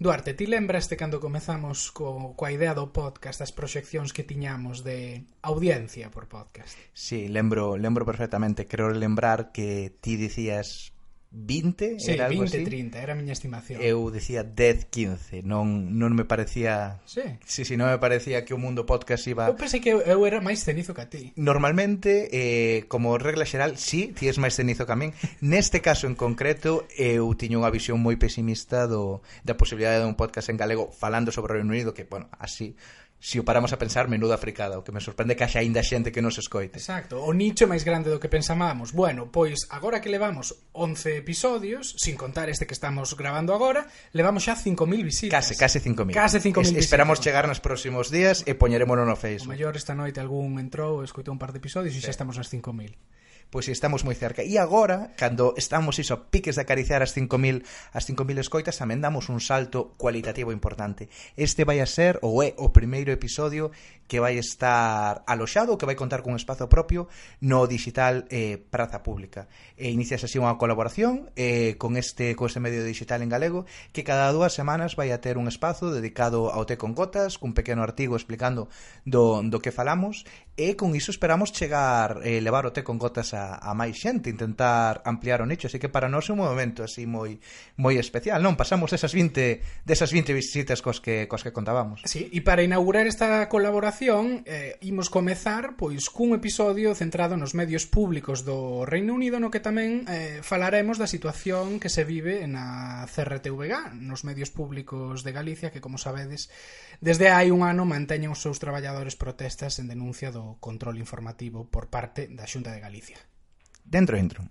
Duarte, ti lembraste cando comezamos co, coa idea do podcast as proxeccións que tiñamos de audiencia por podcast? Sí, lembro, lembro perfectamente. Creo lembrar que ti dicías 20, sí, era algo 20, así. 30, era a miña estimación. Eu dicía 10, 15, non non me parecía Sí. Sí, sí, non me parecía que o mundo podcast iba Eu pensei que eu era máis cenizo que a ti. Normalmente, eh, como regla xeral, sí, ti és máis cenizo que a min. Neste caso en concreto, eu tiño unha visión moi pesimista do da posibilidade de un podcast en galego falando sobre o Reino Unido, que, bueno, así se o paramos a pensar, menuda fricada, o que me sorprende que haxa aínda xente que nos escoite. Exacto, o nicho é máis grande do que pensábamos. Bueno, pois agora que levamos 11 episodios, sin contar este que estamos grabando agora, levamos xa 5.000 visitas. Case, case 5.000. Case 5.000 es, Esperamos chegar nos próximos días e poñerémonos no Facebook. O mellor esta noite algún entrou, escoitou un par de episodios e sí. xa estamos nas 5.000 pois estamos moi cerca. E agora, cando estamos iso a piques de acariciar as 5000 as 5000 escoitas, tamén damos un salto cualitativo importante. Este vai a ser ou é o primeiro episodio que vai estar aloxado, que vai contar cun espazo propio no digital eh, Praza Pública. E inicias así unha colaboración eh, con este con este medio digital en galego que cada dúas semanas vai a ter un espazo dedicado ao té con gotas, cun pequeno artigo explicando do, do que falamos e con iso esperamos chegar eh, levar o té con gotas a a, a máis xente, intentar ampliar o nicho, así que para nós é un momento así moi moi especial, non? Pasamos esas 20 desas 20 visitas cos que cos que contábamos. Sí, e para inaugurar esta colaboración eh, imos comezar pois cun episodio centrado nos medios públicos do Reino Unido no que tamén eh, falaremos da situación que se vive na CRTVG, nos medios públicos de Galicia que como sabedes desde hai un ano manteñen os seus traballadores protestas en denuncia do control informativo por parte da Xunta de Galicia. Dentro intro.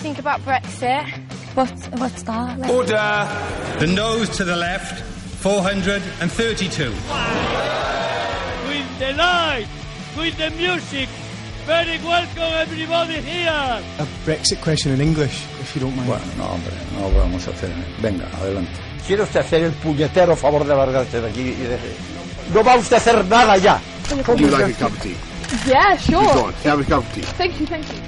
think about Brexit. What, what's that? Like, Order! The nose to the left, 432. with the light, with the music. Very welcome everybody here. A Brexit question in English, if you don't mind. Bueno, no, hombre, no vamos a hacer. Venga, adelante. ¿Quiere usted hacer el puñetero favor de largarse de aquí y de... No va usted a hacer nada ya. Would you like a cup of tea? Yeah, sure. Keep going. Have a cup of tea. Thank you, thank you.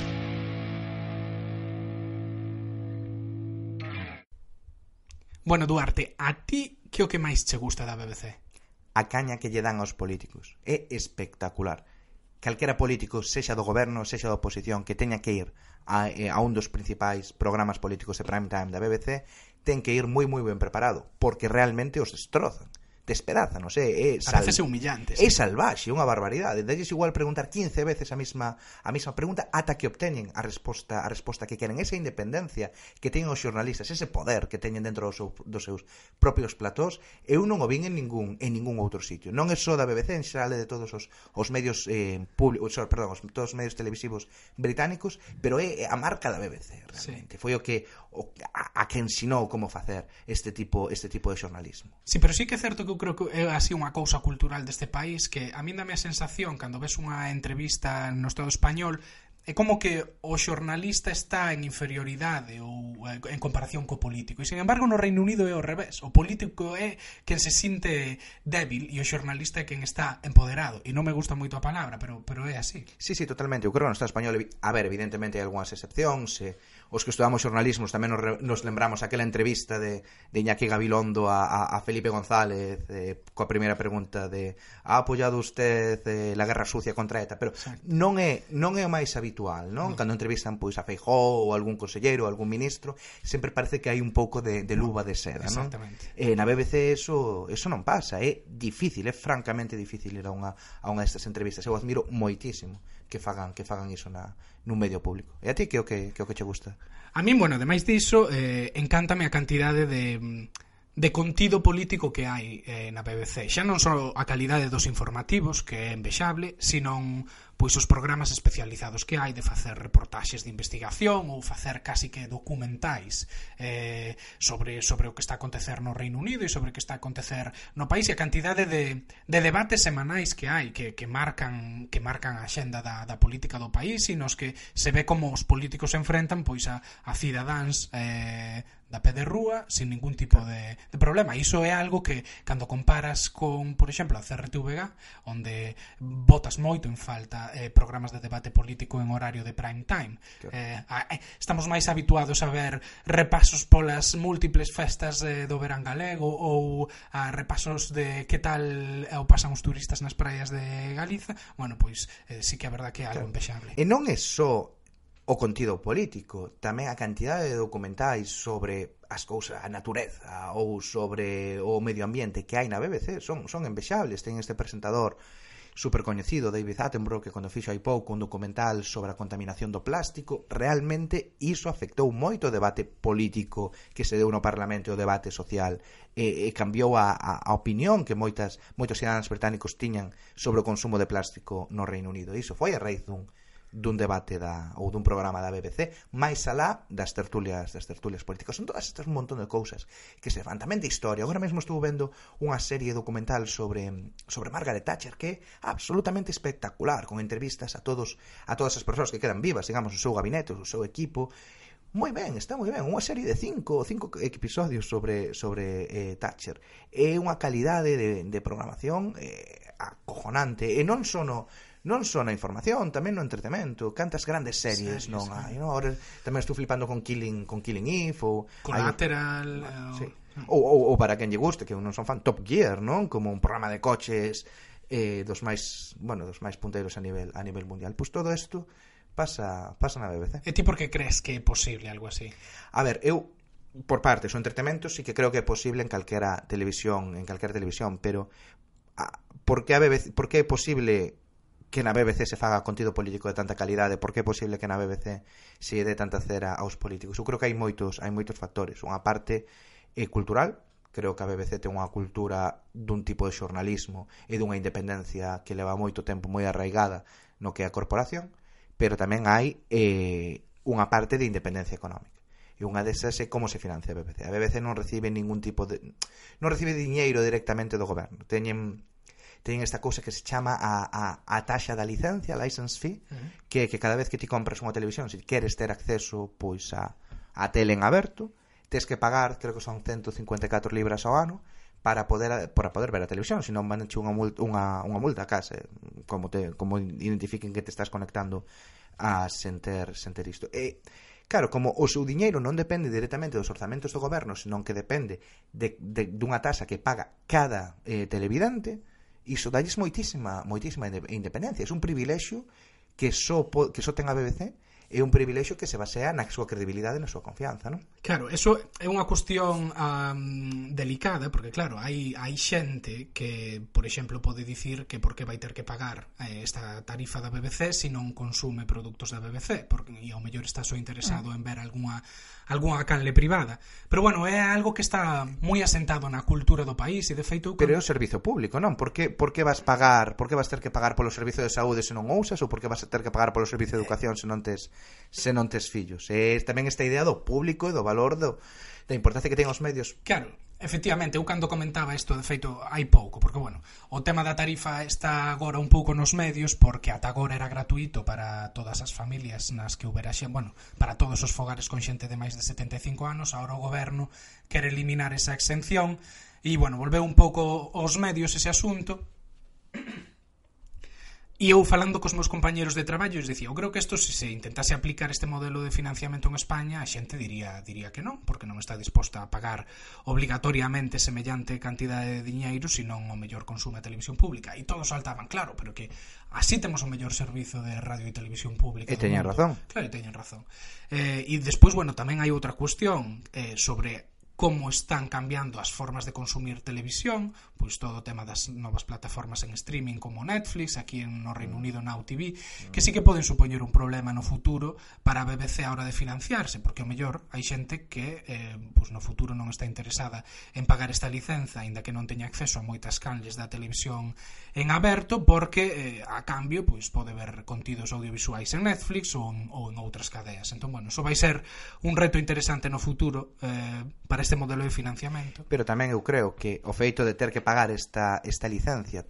Bueno, Duarte, a ti que o que máis che gusta da BBC? A caña que lle dan aos políticos. É espectacular. Calquera político, sexa do goberno, sexa da oposición, que teña que ir a, eh, a un dos principais programas políticos de prime time da BBC, ten que ir moi moi ben preparado, porque realmente os destrozan despedaza, non sei, é sal... a veces é humillante. Sí. É salvaxe, unha barbaridade. Dalles igual preguntar 15 veces a mesma a mesma pregunta ata que obteñen a resposta a resposta que queren. Esa independencia que teñen os xornalistas, ese poder que teñen dentro dos, seu, dos seus propios platós, eu non o vin en ningún en ningún outro sitio. Non é só da BBC, en xeral de todos os os medios eh públicos, perdón, os todos os medios televisivos británicos, pero é a marca da BBC, realmente. Sí. Foi o que o a, a que ensinou como facer este tipo este tipo de xornalismo. Sí, pero sí que é certo que eu creo que é así unha cousa cultural deste país que a min dame a sensación cando ves unha entrevista no Estado español é como que o xornalista está en inferioridade ou eh, en comparación co político. E, sen embargo, no Reino Unido é o revés. O político é quen se sinte débil e o xornalista é quen está empoderado. E non me gusta moito a palabra, pero pero é así. Sí, sí, totalmente. Eu creo que no Estado español, a ver, evidentemente hai algunhas excepcións, eh, os que estudamos xornalismos tamén nos, nos lembramos aquela entrevista de, de Iñaki Gabilondo a, a, a Felipe González eh, coa primeira pregunta de ha apoiado usted eh, la guerra sucia contra ETA pero Exacto. non é non é o máis habitual non? No. cando entrevistan pois a Feijó ou algún consellero algún ministro sempre parece que hai un pouco de, de luva de seda non? Eh, na BBC eso, eso non pasa é difícil, é francamente difícil ir a unha, a unha destas entrevistas eu admiro moitísimo que fagan que fagan iso na nun medio público. E a ti que o que que o que che gusta? A min, bueno, ademais diso, eh encántame a cantidade de de contido político que hai eh, na BBC. Xa non só a calidade dos informativos, que é envexable, sino pois os programas especializados que hai de facer reportaxes de investigación ou facer casi que documentais eh, sobre sobre o que está a acontecer no Reino Unido e sobre o que está a acontecer no país e a cantidade de, de debates semanais que hai que, que marcan que marcan a xenda da, da política do país e nos que se ve como os políticos se enfrentan pois a, a cidadáns eh, da pé de rúa sin ningún tipo de, de problema. Iso é algo que cando comparas con, por exemplo, a CRTVG, onde botas moito en falta eh, programas de debate político en horario de prime time. Claro. Eh, a, eh, estamos máis habituados a ver repasos polas múltiples festas eh, do verán galego ou a repasos de que tal eh, o pasan os turistas nas praias de Galiza. Bueno, pois eh, sí que a verdad que é algo claro. empexable. E non é só o contido político, tamén a cantidade de documentais sobre as cousas, a natureza ou sobre o medio ambiente que hai na BBC son, son envexables, ten este presentador super coñecido David Attenborough que cando fixo hai pouco un documental sobre a contaminación do plástico realmente iso afectou moito o debate político que se deu no Parlamento e o debate social. E, e cambiou a, a, a opinión que moitas moitos cidadanos británicos tiñan sobre o consumo de plástico no Reino Unido. Iso foi a raíz dun dun debate da ou dun programa da BBC, máis alá das tertulias das tertulias políticas. Son todas estas un montón de cousas que se fan tamén de historia. Agora mesmo estou vendo unha serie documental sobre sobre Margaret Thatcher que é absolutamente espectacular, con entrevistas a todos a todas as persoas que quedan vivas, digamos, o seu gabinete, o seu equipo, Moi ben, está moi ben, unha serie de cinco, cinco episodios sobre sobre eh, Thatcher. É unha calidade de, de programación eh, acojonante, e non sono non só na información, tamén no entretemento. Cantas grandes series, series non sí. hai, non? Ahora tamén estou flipando con Killing con Killing Eve ou Collateral. Ah, eh, hai, o... sí. Ou, ou, ou para quen lle guste, que eu non son fan Top Gear, non? Como un programa de coches eh, dos máis, bueno, dos máis punteiros a nivel a nivel mundial. Pois todo isto pasa pasa na BBC. E ti por que crees que é posible algo así? A ver, eu por parte, o entretemento sí que creo que é posible en calquera televisión, en calquera televisión, pero a, por que a BBC, por que é posible que na BBC se faga contido político de tanta calidade, por que é posible que na BBC se dé tanta cera aos políticos? Eu creo que hai moitos, hai moitos factores. Unha parte é cultural, creo que a BBC ten unha cultura dun tipo de xornalismo e dunha independencia que leva moito tempo moi arraigada no que é a corporación, pero tamén hai eh, unha parte de independencia económica. E unha desas é como se financia a BBC. A BBC non recibe ningún tipo de... non recibe diñeiro directamente do goberno. Teñen teñen esta cousa que se chama a, a, a taxa da licencia, license fee, uh -huh. que, que cada vez que ti compras unha televisión, se queres ter acceso pois a, a tele en aberto, tes que pagar, creo que son 154 libras ao ano, para poder para poder ver a televisión, senón van che unha multa, unha unha multa case, como te como identifiquen que te estás conectando a senter senter isto. E claro, como o seu diñeiro non depende directamente dos orzamentos do goberno, senón que depende de, de dunha taxa que paga cada eh, televidente, iso dalles moitísima, moitísima independencia. É un privilexio que só, que só ten a BBC é un privilexio que se basea na súa credibilidade e na súa confianza, non? Claro, eso é unha cuestión um, delicada, porque claro, hai, hai xente que, por exemplo, pode dicir que por que vai ter que pagar eh, esta tarifa da BBC se si non consume produtos da BBC, porque e ao mellor está só interesado en ver algunha algunha canle privada. Pero bueno, é algo que está moi asentado na cultura do país e de feito con... Pero é o servizo público, non? Por que, por que vas pagar, por que vas ter que pagar polo servizo de saúde se non o usas ou por que vas ter que pagar polo servizo de eh, educación se non tes se non tes fillos. É tamén esta idea do público e do valor do, da importancia que ten os medios. Claro, efectivamente, eu cando comentaba isto, de feito, hai pouco, porque, bueno, o tema da tarifa está agora un pouco nos medios, porque ata agora era gratuito para todas as familias nas que houbera xe, bueno, para todos os fogares con xente de máis de 75 anos, agora o goberno quere eliminar esa exención, e, bueno, volveu un pouco os medios ese asunto, E eu falando cos meus compañeros de traballo, eu dicía, eu creo que isto se se intentase aplicar este modelo de financiamento en España, a xente diría diría que non, porque non está disposta a pagar obligatoriamente semellante cantidade de diñeiro, senón o mellor consume a televisión pública. E todos saltaban, claro, pero que así temos o mellor servizo de radio e televisión pública. E teñen razón. Claro, e teñen razón. Eh, e despois, bueno, tamén hai outra cuestión eh, sobre como están cambiando as formas de consumir televisión, pois todo o tema das novas plataformas en streaming como Netflix, aquí en no Reino Unido na UTV, que sí que poden supoñer un problema no futuro para a BBC a hora de financiarse, porque o mellor hai xente que eh, pois no futuro non está interesada en pagar esta licenza, aínda que non teña acceso a moitas canles da televisión en aberto, porque eh, a cambio pois pode ver contidos audiovisuais en Netflix ou en, ou en outras cadeas. Entón, bueno, iso vai ser un reto interesante no futuro eh, para este este modelo de financiamento. Pero tamén eu creo que o feito de ter que pagar esta, esta licencia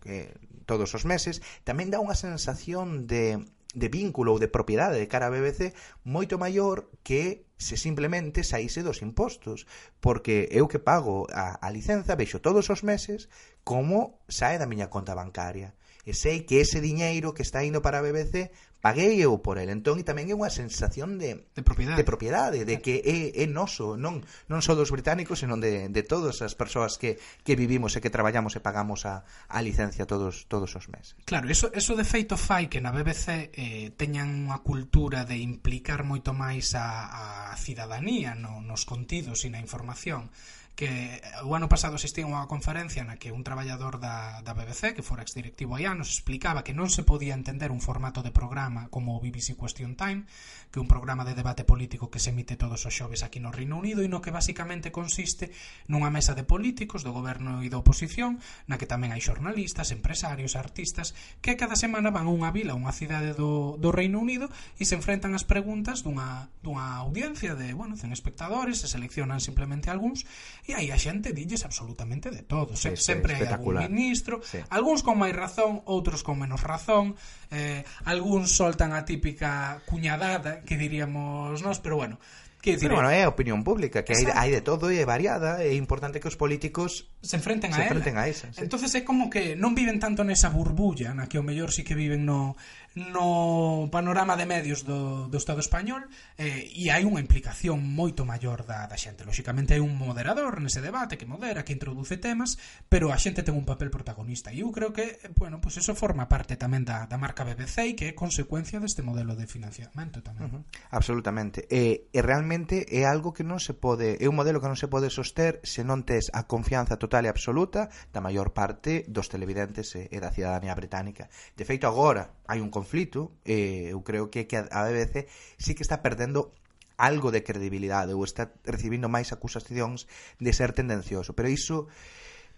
que todos os meses tamén dá unha sensación de de vínculo ou de propiedade de cara a BBC moito maior que se simplemente saíse dos impostos, porque eu que pago a, a licenza vexo todos os meses como sae da miña conta bancaria e sei que ese diñeiro que está indo para a BBC paguei eu por el. Entón, e tamén é unha sensación de, de propiedade, de, propiedade, de que é, é noso, non, non só dos británicos, senón de, de todas as persoas que, que vivimos e que traballamos e pagamos a, a licencia todos todos os meses. Claro, eso, eso de feito fai que na BBC eh, teñan unha cultura de implicar moito máis a, a cidadanía no, nos contidos e na información que o ano pasado existía unha conferencia na que un traballador da, da BBC, que fora exdirectivo aí anos, explicaba que non se podía entender un formato de programa como o BBC Question Time, que é un programa de debate político que se emite todos os xoves aquí no Reino Unido e no que basicamente consiste nunha mesa de políticos do goberno e da oposición, na que tamén hai xornalistas, empresarios, artistas, que cada semana van a unha vila, a unha cidade do, do Reino Unido e se enfrentan as preguntas dunha, dunha audiencia de, bueno, 100 espectadores, se seleccionan simplemente algúns e aí a xente dilles absolutamente de todo sí, Se, sempre hai algún ministro sí. algúns con máis razón, outros con menos razón eh, algúns soltan a típica cuñadada que diríamos nós, pero bueno Que dicir, pero bueno, é a opinión pública, que hai, hai de todo e é variada, é importante que os políticos se enfrenten a se a, ela. a esa. Sí. Entonces é como que non viven tanto nesa burbulla na que o mellor sí que viven no no panorama de medios do, do Estado español eh, e hai unha implicación moito maior da, da xente. Lóxicamente hai un moderador nese debate que modera, que introduce temas, pero a xente ten un papel protagonista e eu creo que, bueno, pues eso forma parte tamén da, da marca BBC e que é consecuencia deste modelo de financiamento tamén. Uh -huh. Absolutamente. E, e realmente é algo que non se pode, é un modelo que non se pode soster se non tes a confianza total e absoluta da maior parte dos televidentes e, e da cidadanía británica. De feito, agora, hai un conflito e eh, eu creo que, que a BBC sí que está perdendo algo de credibilidade ou está recibindo máis acusacións de ser tendencioso, pero iso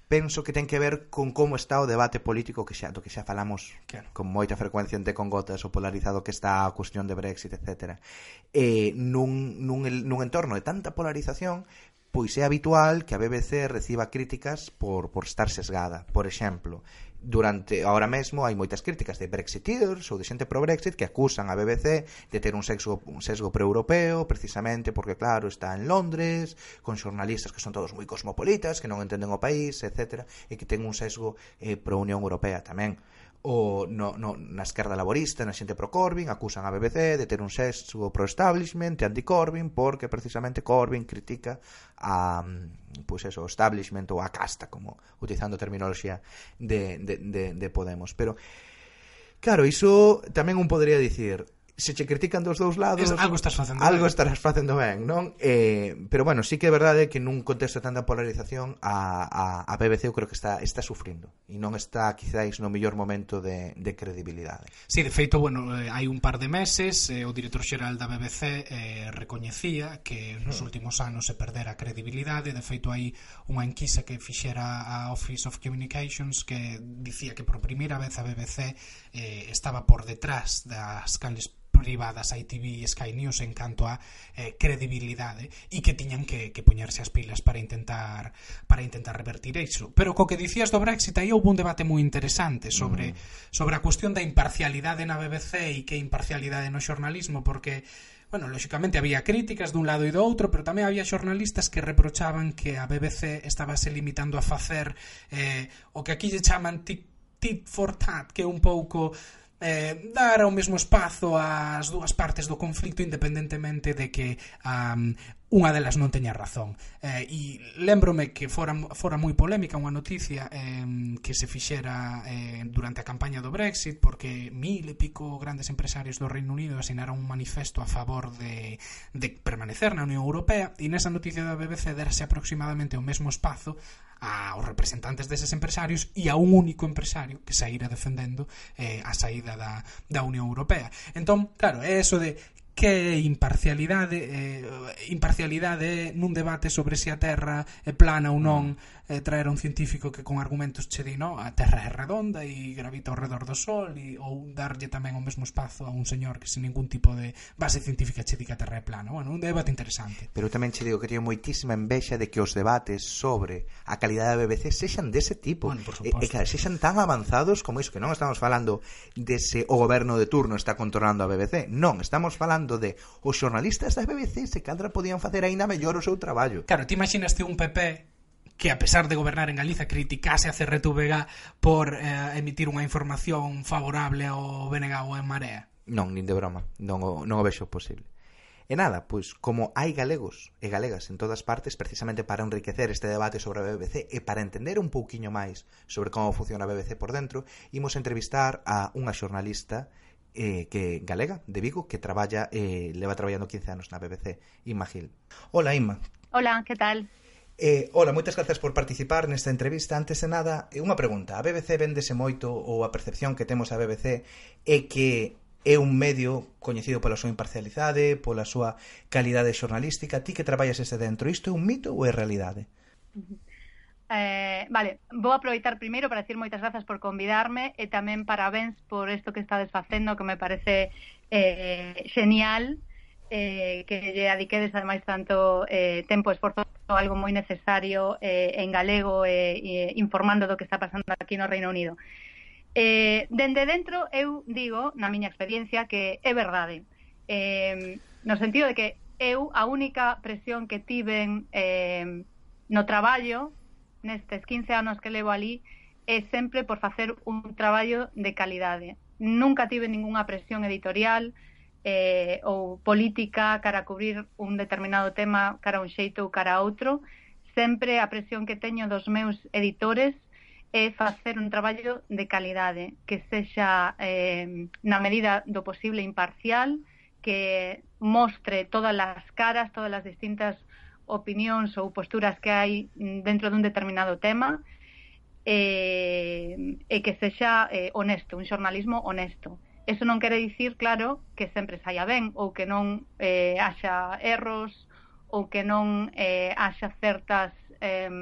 penso que ten que ver con como está o debate político que xa, do que xa falamos claro. con moita frecuencia en Con Gotas o polarizado que está a cuestión de Brexit, etc. E eh, nun, nun, nun entorno de tanta polarización pois é habitual que a BBC reciba críticas por, por estar sesgada. Por exemplo, durante ahora mesmo hai moitas críticas de brexiteers ou de xente pro Brexit que acusan a BBC de ter un sexo un sesgo proeuropeo precisamente porque claro, está en Londres, con xornalistas que son todos moi cosmopolitas, que non entenden o país, etc, e que ten un sesgo eh, pro Unión Europea tamén o no, no, na esquerda laborista, na xente pro Corbyn, acusan a BBC de ter un sexo pro establishment e anti Corbyn porque precisamente Corbyn critica a pues eso, o establishment ou a casta, como utilizando terminoloxía de, de, de, de Podemos. Pero Claro, iso tamén un podría dicir se che critican dos dous lados, es, algo estás facendo algo ben. estarás facendo ben, non? Eh, pero bueno, sí que é verdade que nun contexto de tanta polarización a, a, a BBC eu creo que está está sufrindo e non está quizáis no mellor momento de, de credibilidade. Si, sí, de feito, bueno, eh, hai un par de meses eh, o director xeral da BBC eh, recoñecía que nos hmm. últimos anos se perdera a credibilidade, de feito hai unha enquisa que fixera a Office of Communications que dicía que por primeira vez a BBC eh, estaba por detrás das canles privadas ITV e Sky News en canto a eh, credibilidade e que tiñan que, que poñerse as pilas para intentar para intentar revertir iso. Pero co que dicías do Brexit aí houve un debate moi interesante sobre mm. sobre a cuestión da imparcialidade na BBC e que imparcialidade no xornalismo porque bueno, lóxicamente había críticas dun lado e do outro, pero tamén había xornalistas que reprochaban que a BBC estaba se limitando a facer eh, o que aquí lle chaman tit, tit for tat, que é un pouco eh, dar ao mesmo espazo ás dúas partes do conflito independentemente de que a, unha delas non teña razón. Eh, e lembrome que fora, fora moi polémica unha noticia eh, que se fixera eh, durante a campaña do Brexit porque mil e pico grandes empresarios do Reino Unido asinaron un manifesto a favor de, de permanecer na Unión Europea e nesa noticia da BBC derse aproximadamente o mesmo espazo aos representantes deses empresarios e a un único empresario que saíra defendendo eh, a saída da, da Unión Europea. Entón, claro, é eso de que imparcialidade eh, imparcialidade nun debate sobre se a Terra é plana ou non. Mm eh, traer a un científico que con argumentos che di, no, a Terra é redonda e gravita ao redor do Sol e, ou darlle tamén o mesmo espazo a un señor que sin ningún tipo de base científica che di que a Terra é plana. Bueno, un debate interesante. Pero tamén che digo que teño moitísima envexa de que os debates sobre a calidade da BBC sexan dese tipo. Bueno, por e, e que sexan tan avanzados como iso, que non estamos falando de se o goberno de turno está controlando a BBC. Non, estamos falando de os xornalistas da BBC se cadra podían facer aínda mellor o seu traballo. Claro, ti imaginaste un PP que a pesar de gobernar en Galiza criticase a CRTVG por eh, emitir unha información favorable ao BNG ou en Marea? Non, nin de broma, non o, non o vexo posible. E nada, pois, como hai galegos e galegas en todas partes precisamente para enriquecer este debate sobre a BBC e para entender un pouquiño máis sobre como funciona a BBC por dentro, imos entrevistar a unha xornalista eh, que galega de Vigo que traballa eh, leva traballando 15 anos na BBC, Inma Gil. Hola, Inma. Hola, que tal? Eh, hola, moitas grazas por participar nesta entrevista. Antes de nada, eh, unha pregunta. A BBC vendese moito ou a percepción que temos a BBC é que é un medio coñecido pola súa imparcialidade, pola súa calidade xornalística. Ti que traballas ese dentro, isto é un mito ou é realidade? Eh, vale, vou aproveitar primeiro para dicir moitas grazas por convidarme e tamén parabéns por isto que estades facendo que me parece eh, genial eh, que lle adiquedes ademais tanto eh, tempo, e esforzo, algo moi necesario eh, en galego e eh, informando do que está pasando aquí no Reino Unido. Eh, dende dentro eu digo, na miña experiencia, que é verdade. Eh, no sentido de que eu a única presión que tiven eh, no traballo nestes 15 anos que levo ali é sempre por facer un traballo de calidade. Nunca tive ningunha presión editorial, eh, ou política cara a cubrir un determinado tema cara a un xeito ou cara a outro, sempre a presión que teño dos meus editores é facer un traballo de calidade que sexa eh, na medida do posible imparcial que mostre todas as caras, todas as distintas opinións ou posturas que hai dentro dun determinado tema eh, e que sexa eh, honesto, un xornalismo honesto. Eso non quere dicir, claro, que sempre saia ben ou que non eh, haxa erros ou que non eh, haxa certas eh,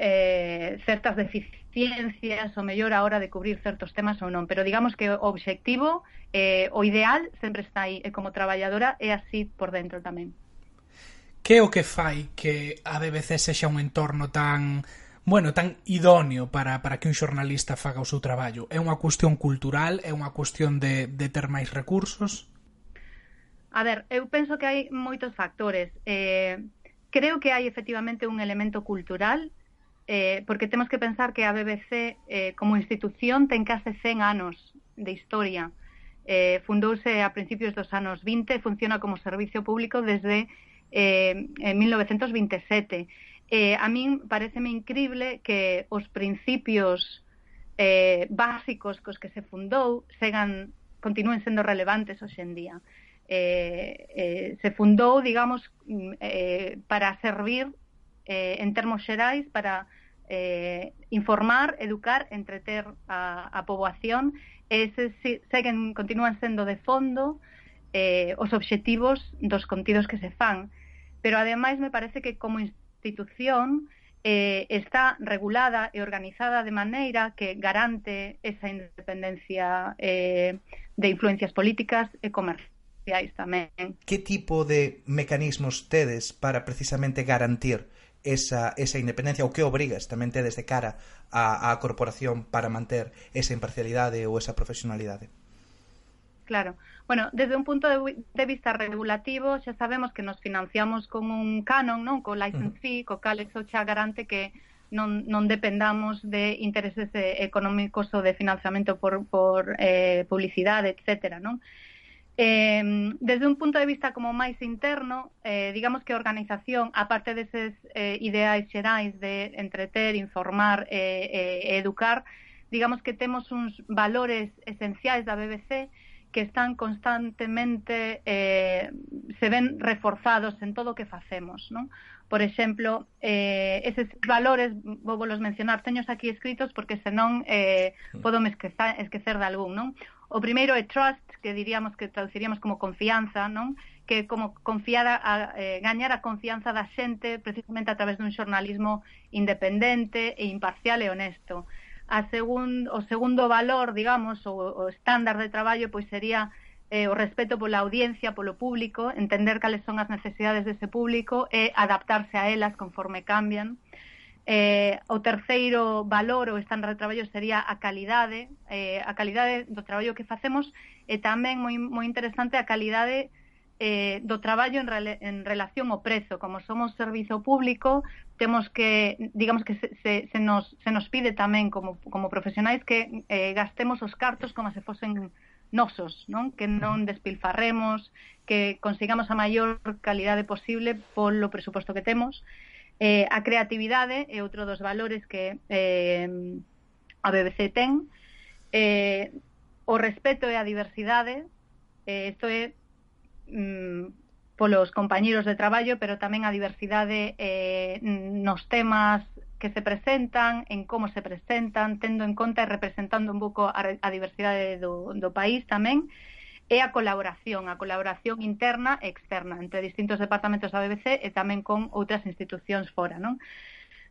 eh, certas deficiencias ou mellor a hora de cubrir certos temas ou non. Pero digamos que o obxectivo, eh, o ideal, sempre está aí e como traballadora é así por dentro tamén. Que é o que fai que a BBC sexa un entorno tan bueno, tan idóneo para, para que un xornalista faga o seu traballo? É unha cuestión cultural? É unha cuestión de, de ter máis recursos? A ver, eu penso que hai moitos factores. Eh, creo que hai efectivamente un elemento cultural eh, porque temos que pensar que a BBC eh, como institución ten case 100 anos de historia. Eh, fundouse a principios dos anos 20 e funciona como servicio público desde eh, en 1927 eh, a min pareceme incrible que os principios eh, básicos cos que se fundou segan continúen sendo relevantes hoxe en día. Eh, eh, se fundou, digamos, mm, eh, para servir eh, en termos xerais para eh, informar, educar, entreter a, a poboación e se, se, seguen, continúan sendo de fondo eh, os obxectivos dos contidos que se fan. Pero ademais me parece que como Constitución eh, está regulada e organizada de maneira que garante esa independencia eh, de influencias políticas e comerciais tamén. Que tipo de mecanismos tedes para precisamente garantir esa, esa independencia ou que obrigas tamén tedes de cara á, á corporación para manter esa imparcialidade ou esa profesionalidade? Claro. Bueno, desde un punto de, de vista regulativo, xa sabemos que nos financiamos con un canon, non? Co license fee, co cal eso xa garante que non, non dependamos de intereses eh, económicos ou de financiamento por, por eh, publicidade, etcétera, non? Eh, desde un punto de vista como máis interno, eh, digamos que a organización, aparte deses eh, ideais xerais de entreter, informar e eh, eh, educar, digamos que temos uns valores esenciais da BBC que están constantemente eh, se ven reforzados en todo o que facemos, non? Por exemplo, eh, eses valores vou volos mencionar, teños aquí escritos porque senón eh, podo me esquecer, esquecer de algún, non? O primeiro é trust, que diríamos que traduciríamos como confianza, non? que como confiar a, a eh, gañar a confianza da xente precisamente a través dun xornalismo independente e imparcial e honesto a segun, o segundo valor, digamos, o, o estándar de traballo, pois sería eh, o respeto pola audiencia, polo público, entender cales son as necesidades dese público e adaptarse a elas conforme cambian. Eh, o terceiro valor ou estándar de traballo sería a calidade, eh, a calidade do traballo que facemos e tamén moi, moi interesante a calidade eh, do traballo en, rele, en relación ao prezo. Como somos servizo público, temos que, digamos que se, se, se, nos, se nos pide tamén como, como profesionais que eh, gastemos os cartos como se fosen nosos, non? Que non despilfarremos, que consigamos a maior calidade posible polo presuposto que temos. Eh, a creatividade é outro dos valores que eh, a BBC ten. Eh, o respeto e a diversidade, eh, isto é mm, polos compañeiros de traballo, pero tamén a diversidade eh, nos temas que se presentan, en como se presentan, tendo en conta e representando un pouco a, a diversidade do, do país tamén, e a colaboración, a colaboración interna e externa entre distintos departamentos da BBC e tamén con outras institucións fora, non?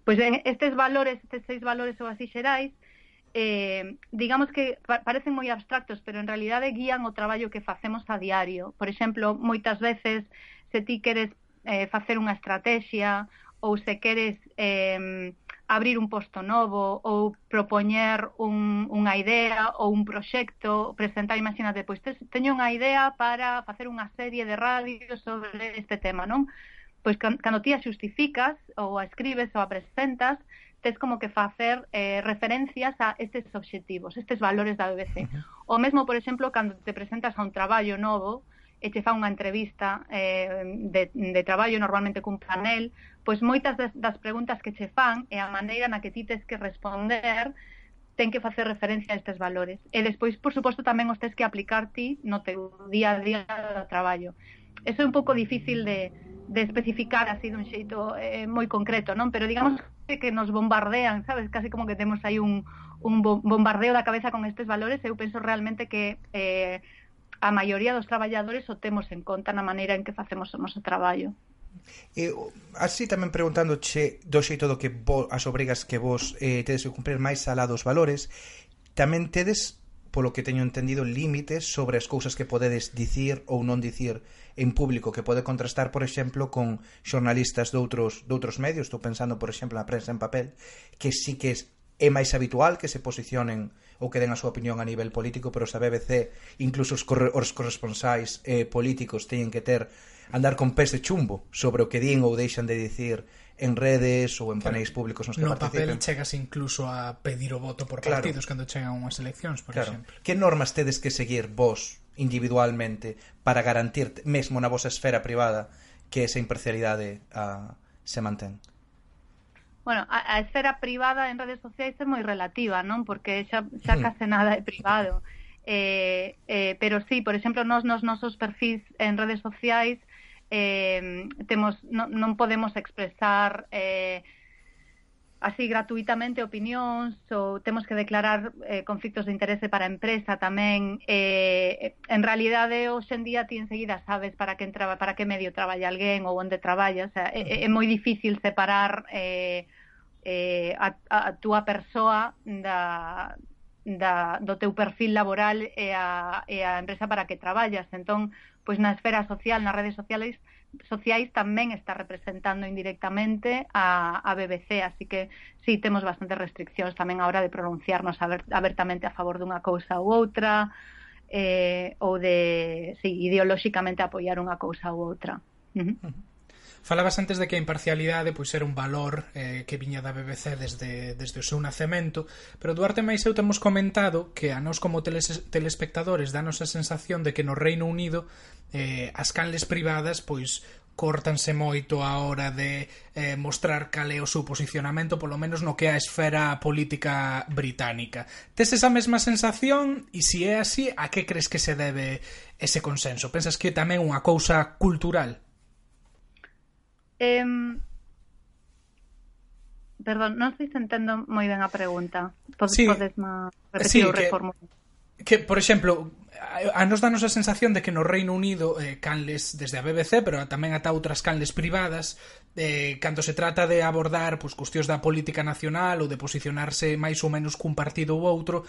Pois ben, estes valores, estes seis valores ou así xerais, eh, digamos que pa parecen moi abstractos, pero en realidade guían o traballo que facemos a diario. Por exemplo, moitas veces se ti queres eh, facer unha estrategia ou se queres eh, abrir un posto novo ou propoñer un, unha idea ou un proxecto, presentar, imagínate, pois te, teño unha idea para facer unha serie de radio sobre este tema, non? Pois cando ti a xustificas ou a escribes ou a presentas, tes como que facer eh, referencias a estes obxectivos, estes valores da BBC. O mesmo, por exemplo, cando te presentas a un traballo novo, e che fa unha entrevista eh, de, de traballo normalmente cun panel, pois moitas das, das preguntas que che fan e a maneira na que ti tes que responder ten que facer referencia a estes valores. E despois, por suposto, tamén os tes que aplicar ti no teu día a día do traballo. Eso é un pouco difícil de, de especificar así dun xeito eh, moi concreto, non? Pero digamos ah. que nos bombardean, sabes? Casi como que temos aí un, un bombardeo da cabeza con estes valores, eu penso realmente que eh, a maioría dos traballadores o temos en conta na maneira en que facemos o noso traballo. E así tamén preguntándoche do xeito do que vos, as obrigas que vos eh, tedes que cumprir máis alá dos valores, tamén tedes polo que teño entendido, límites sobre as cousas que podedes dicir ou non dicir en público, que pode contrastar, por exemplo, con xornalistas doutros, doutros medios, estou pensando, por exemplo, na prensa en papel, que sí que é máis habitual que se posicionen ou que den a súa opinión a nivel político, pero a BBC, incluso os, corre, os corresponsáis eh, políticos teñen que ter andar con pés de chumbo sobre o que din ou deixan de dicir en redes ou en paneis públicos nos que no participen. No papel chegas incluso a pedir o voto por claro. partidos cando chegan unhas eleccións, por claro. exemplo. Que normas tedes que seguir vos individualmente para garantir mesmo na vosa esfera privada que esa imparcialidade a, se mantén? Bueno, a, a esfera privada en redes sociais é moi relativa, non? Porque xa, xa hmm. case nada é privado. Eh, eh, pero sí, por exemplo, nos nos nosos perfis en redes sociais eh, temos, non, non podemos expresar eh, así gratuitamente opinións ou temos que declarar eh, conflictos de interese para a empresa tamén. Eh, en realidade hoxe en día ti enseguida sabes para que entraba, para que medio traballa alguén ou onde traballa, o sea, é, é moi difícil separar eh, eh, a, a túa persoa da, da, do teu perfil laboral e a, e a empresa para que traballas. Entón pois na esfera social, nas redes sociais, sociais tamén está representando indirectamente a, a BBC, así que sí, temos bastantes restriccións tamén a hora de pronunciarnos abertamente a favor dunha cousa ou outra, eh, ou de, sí, ideolóxicamente apoiar unha cousa ou outra. Uh -huh. Uh -huh. Falabas antes de que a imparcialidade pois era un valor eh, que viña da BBC desde, desde o seu nacemento, pero Duarte máis eu temos comentado que a nós como teles, telespectadores danos a sensación de que no Reino Unido eh, as canles privadas pois cortanse moito a hora de eh, mostrar cal é o seu posicionamento, polo menos no que a esfera política británica. Tes esa mesma sensación? E se é así, a que crees que se debe ese consenso? Pensas que tamén unha cousa cultural? Eh, perdón, non sei se entendo moi ben a pregunta. Podes, sí, podes má repetir sí, o reformulo. Que, que, por exemplo, a, a nos danos a sensación de que no Reino Unido eh, canles desde a BBC, pero tamén ata outras canles privadas, eh, cando se trata de abordar pues, cuestións da política nacional ou de posicionarse máis ou menos cun partido ou outro,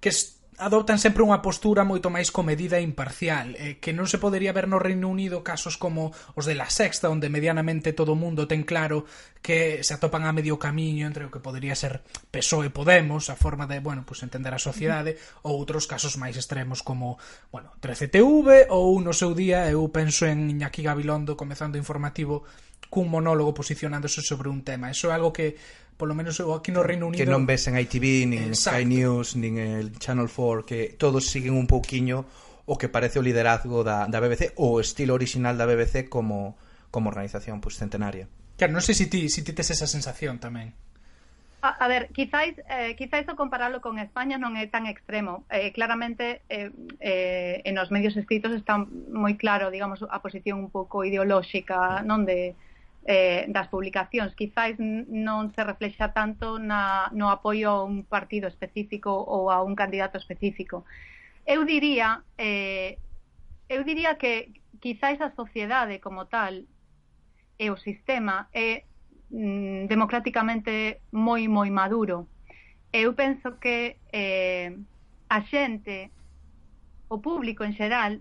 que adoptan sempre unha postura moito máis comedida e imparcial, eh, que non se podería ver no Reino Unido casos como os de la Sexta, onde medianamente todo o mundo ten claro que se atopan a medio camiño entre o que podería ser PSOE e Podemos, a forma de, bueno, pues entender a sociedade, ou outros casos máis extremos como, bueno, 13TV ou no seu día eu penso en Iñaki Gabilondo comezando informativo cun monólogo posicionándose sobre un tema. Eso é algo que polo menos eu aquí no Reino Unido que non ves en ITV, nin Exacto. Sky News nin el Channel 4 que todos siguen un pouquiño o que parece o liderazgo da, da BBC ou o estilo original da BBC como, como organización pues, centenaria Claro, non sei se ti, se ti tes esa sensación tamén A, a ver, quizáis, eh, quizáis o compararlo con España non é tan extremo. Eh, claramente, eh, eh, en os medios escritos está moi claro, digamos, a posición un pouco ideolóxica, non de eh, das publicacións. Quizáis non se reflexa tanto na, no apoio a un partido específico ou a un candidato específico. Eu diría eh, eu diría que quizáis a sociedade como tal e o sistema é mm, democráticamente moi moi maduro. Eu penso que eh, a xente o público en xeral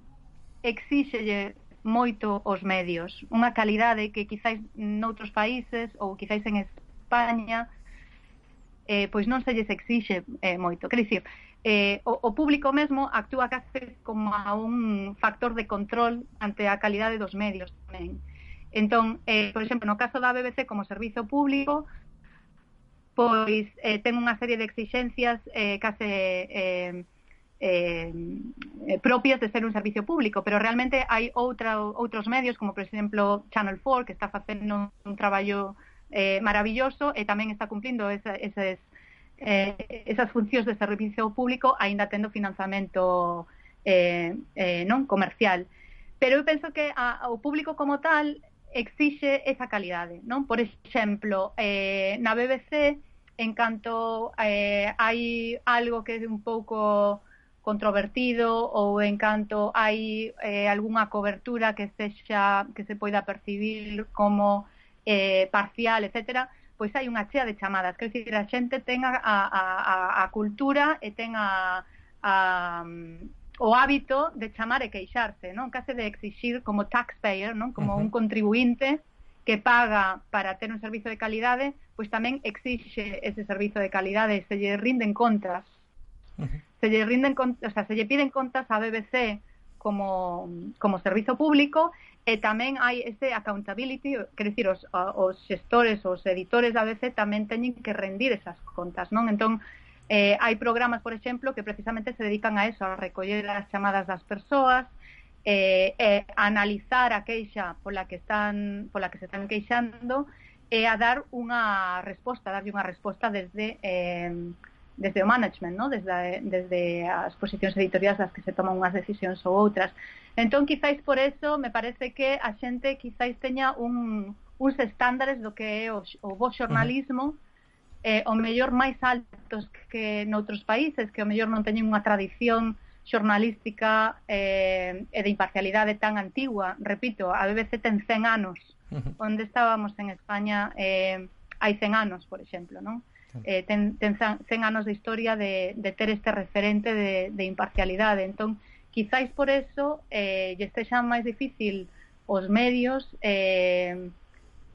exíxelle moito os medios. Unha calidade que quizáis noutros países ou quizáis en España eh, pois non se lles exixe eh, moito. Quer dicir, eh, o, o público mesmo actúa case como a un factor de control ante a calidade dos medios tamén. Entón, eh, por exemplo, no caso da BBC como servizo público, pois eh, ten unha serie de exigencias eh, case eh, Eh, eh, propias de ser un servicio público, pero realmente hai outra, outros medios, como por exemplo Channel 4, que está facendo un traballo eh, maravilloso e tamén está cumplindo esa, esas, eh, esas funcións de servicio público aínda tendo financiamento eh, eh, non comercial. Pero eu penso que a, o público como tal exixe esa calidade, non? Por exemplo, eh, na BBC, en canto eh, hai algo que é un pouco controvertido ou en canto hai eh, algunha cobertura que sexa que se poida percibir como eh, parcial, etcétera, pois hai unha chea de chamadas, quer dizer, a xente ten a, a, a, a cultura e ten a, a o hábito de chamar e queixarse, non? Case de exixir como taxpayer, non? Como uh -huh. un contribuinte que paga para ter un servizo de calidade, pois tamén exixe ese servizo de calidade, se lle rinden contas. Uh -huh se lle rinden, o sea, se lle piden contas a BBC como, como servizo público e tamén hai ese accountability, quer dicir, os, os xestores, os editores da BBC tamén teñen que rendir esas contas, non? Entón, eh, hai programas, por exemplo, que precisamente se dedican a eso, a recoller as chamadas das persoas, eh, eh, a analizar a queixa pola que están pola que se están queixando e a dar unha resposta, darlle unha resposta desde eh, desde o management, ¿no? desde, desde as posicións editoriais das que se toman unhas decisións ou outras. Entón, quizáis por eso, me parece que a xente quizáis teña un, uns estándares do que é o, o bo xornalismo, uh -huh eh, o mellor máis altos que noutros países, que o mellor non teñen unha tradición xornalística eh, e de imparcialidade tan antigua. Repito, a BBC ten 100 anos, onde estábamos en España eh, hai 100 anos, por exemplo, non? eh, ten, ten 100 anos de historia de, de ter este referente de, de imparcialidade. Entón, quizáis por eso eh, lle estexa máis difícil os medios eh,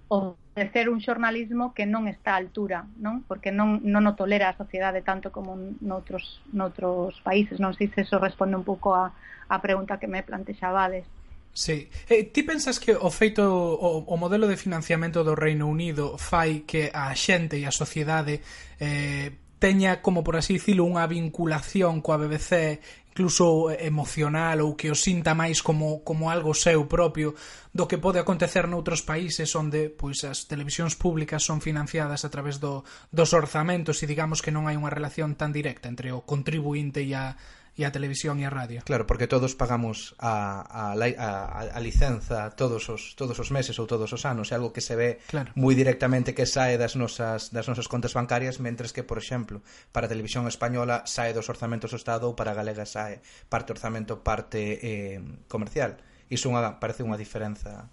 ofrecer un xornalismo que non está a altura, non? Porque non, non o tolera a sociedade tanto como noutros, noutros países. Non sei se eso responde un pouco a, a pregunta que me plantexabades. Sí. Eh, ti pensas que o feito o, o modelo de financiamento do Reino Unido fai que a xente e a sociedade eh, teña, como por así dicilo, unha vinculación coa BBC incluso eh, emocional ou que o sinta máis como, como algo seu propio do que pode acontecer noutros países onde pois as televisións públicas son financiadas a través do, dos orzamentos e digamos que non hai unha relación tan directa entre o contribuinte e a, e a televisión e a radio. Claro, porque todos pagamos a, a, a, a licenza todos os, todos os meses ou todos os anos, é algo que se ve claro. moi directamente que sae das nosas, das nosas contas bancarias, mentres que, por exemplo, para a televisión española sae dos orzamentos do Estado ou para a galega sae parte orzamento, parte eh, comercial. Iso unha, parece unha diferenza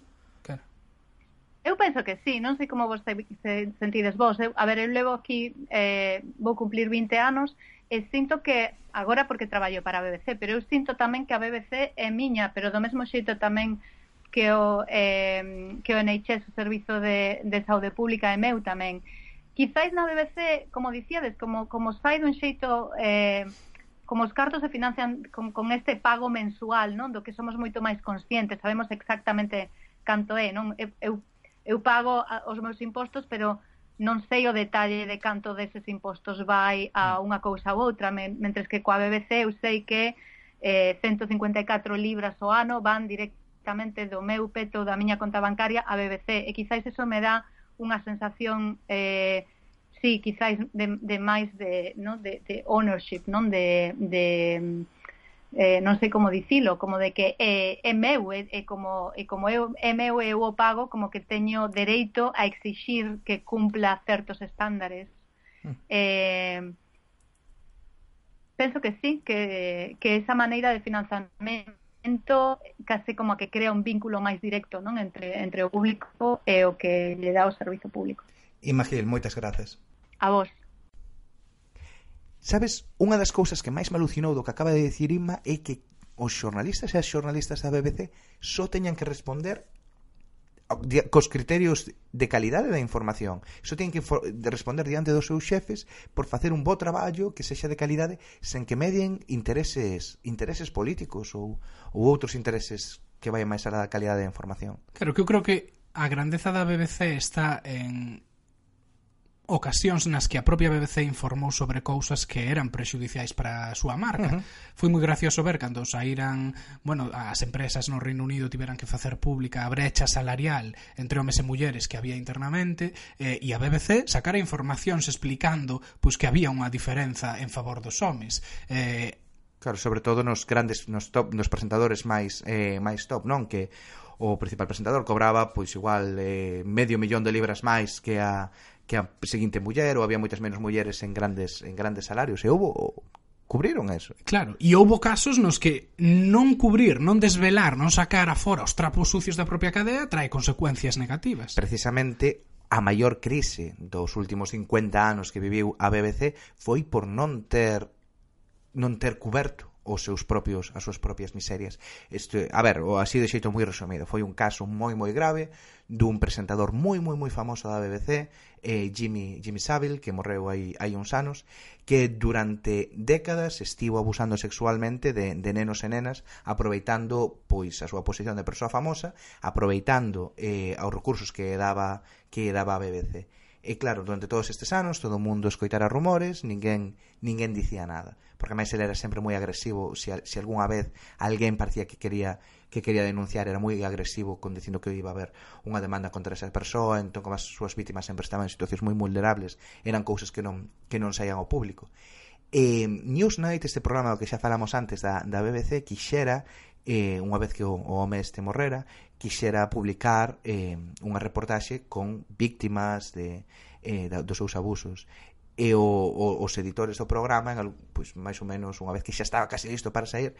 Eu penso que sí, non sei como vos se, se sentides vos. Eu, a ver, eu levo aquí, eh, vou cumplir 20 anos, e sinto que, agora porque traballo para a BBC, pero eu sinto tamén que a BBC é miña, pero do mesmo xeito tamén que o, eh, que o NHS, o Servizo de, de Saúde Pública, é meu tamén. Quizáis na BBC, como dicíades, como, como sai dun xeito... Eh, como os cartos se financian con, con este pago mensual, non? Do que somos moito máis conscientes, sabemos exactamente canto é, non? Eu, eu eu pago a, os meus impostos, pero non sei o detalle de canto deses impostos vai a mm. unha cousa ou outra, mentres que coa BBC eu sei que eh, 154 libras ao ano van directamente do meu peto da miña conta bancaria a BBC, e quizáis eso me dá unha sensación eh, sí, quizáis de, de máis de, no? de, de ownership, non de, de eh, non sei como dicilo, como de que é, é meu, é, é como, é como eu, é meu e eu o pago, como que teño dereito a exixir que cumpla certos estándares. Mm. Eh, penso que sí, que, que esa maneira de financiamento case como que crea un vínculo máis directo non entre, entre o público e o que lle dá o servizo público. Imagil, moitas gracias. A vos. Sabes, unha das cousas que máis me alucinou do que acaba de dicir Inma é que os xornalistas e as xornalistas da BBC só teñan que responder cos criterios de calidade da información. Só teñen que responder diante dos seus xefes por facer un bo traballo que sexa de calidade sen que medien intereses intereses políticos ou, ou outros intereses que vayan máis alá da calidade da información. Claro, que eu creo que a grandeza da BBC está en ocasións nas que a propia BBC informou sobre cousas que eran prexudiciais para a súa marca. Uh -huh. Foi moi gracioso ver cando saíran, bueno, as empresas no Reino Unido tiveran que facer pública a brecha salarial entre homes e mulleres que había internamente eh, e a BBC sacara informacións explicando pois que había unha diferenza en favor dos homes. Eh, Claro, sobre todo nos grandes nos top nos presentadores máis eh máis top, non? Que o principal presentador cobraba pois igual eh, medio millón de libras máis que a que a seguinte muller ou había moitas menos mulleres en grandes en grandes salarios e houbo cubriron eso. Claro, e houbo casos nos que non cubrir, non desvelar, non sacar afora os trapos sucios da propia cadea trae consecuencias negativas. Precisamente a maior crise dos últimos 50 anos que viviu a BBC foi por non ter non ter cuberto os seus propios as súas propias miserias. Este, a ver, o así de xeito moi resumido, foi un caso moi moi grave dun presentador moi moi moi famoso da BBC, eh, Jimmy, Jimmy Savile, que morreu hai, hai uns anos, que durante décadas estivo abusando sexualmente de, de nenos e nenas, aproveitando pois a súa posición de persoa famosa, aproveitando eh, aos recursos que daba que daba a BBC. E claro, durante todos estes anos todo o mundo escoitara rumores, ninguén ninguén dicía nada, porque máis ele era sempre moi agresivo se, se algunha vez alguén parecía que quería que quería denunciar era moi agresivo con dicindo que iba a haber unha demanda contra esa persoa entón como as súas vítimas sempre estaban en situacións moi vulnerables eran cousas que non, que non saían ao público. Eh, Newsnight, este programa que xa falamos antes da, da BBC, quixera eh, unha vez que o, o home este morrera quixera publicar eh, unha reportaxe con víctimas de, eh, da, dos seus abusos e o, o, os editores do programa en, pois, máis ou menos unha vez que xa estaba casi listo para sair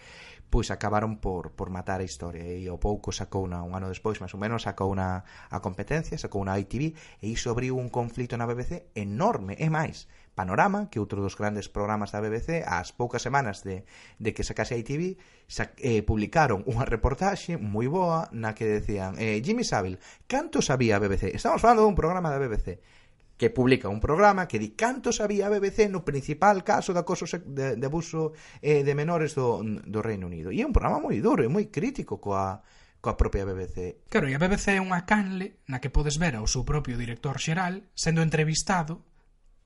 pois acabaron por, por matar a historia. E ao pouco sacou una, un ano despois máis ou menos sacou una, a competencia sacou unha ITV e iso abriu un conflito na BBC enorme. E máis Panorama, que outro dos grandes programas da BBC, ás poucas semanas de, de que sacase a ITV, sa, eh, publicaron unha reportaxe moi boa na que decían eh, Jimmy Savile, canto sabía a BBC? Estamos falando dun programa da BBC que publica un programa que di canto sabía a BBC no principal caso de acoso de, de abuso eh, de menores do, do Reino Unido. E é un programa moi duro e moi crítico coa coa propia BBC. Claro, e a BBC é unha canle na que podes ver ao seu propio director xeral sendo entrevistado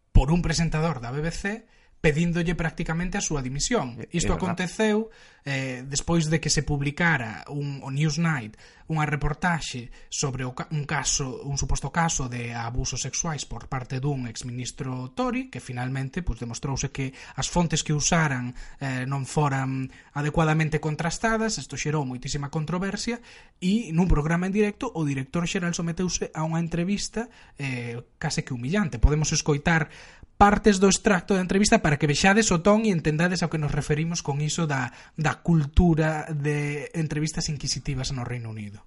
por un presentador da BBC pedíndolle prácticamente a súa dimisión. Isto é aconteceu eh, despois de que se publicara un, o Newsnight unha reportaxe sobre o, un caso, un suposto caso de abusos sexuais por parte dun exministro Tory, que finalmente pues, demostrouse que as fontes que usaran eh, non foran adecuadamente contrastadas, isto xerou moitísima controversia, e nun programa en directo o director xeral someteuse a unha entrevista eh, case que humillante. Podemos escoitar partes do extracto da entrevista para que vexades o ton e entendades ao que nos referimos con iso da, da cultura de entrevistas inquisitivas no Reino Unido.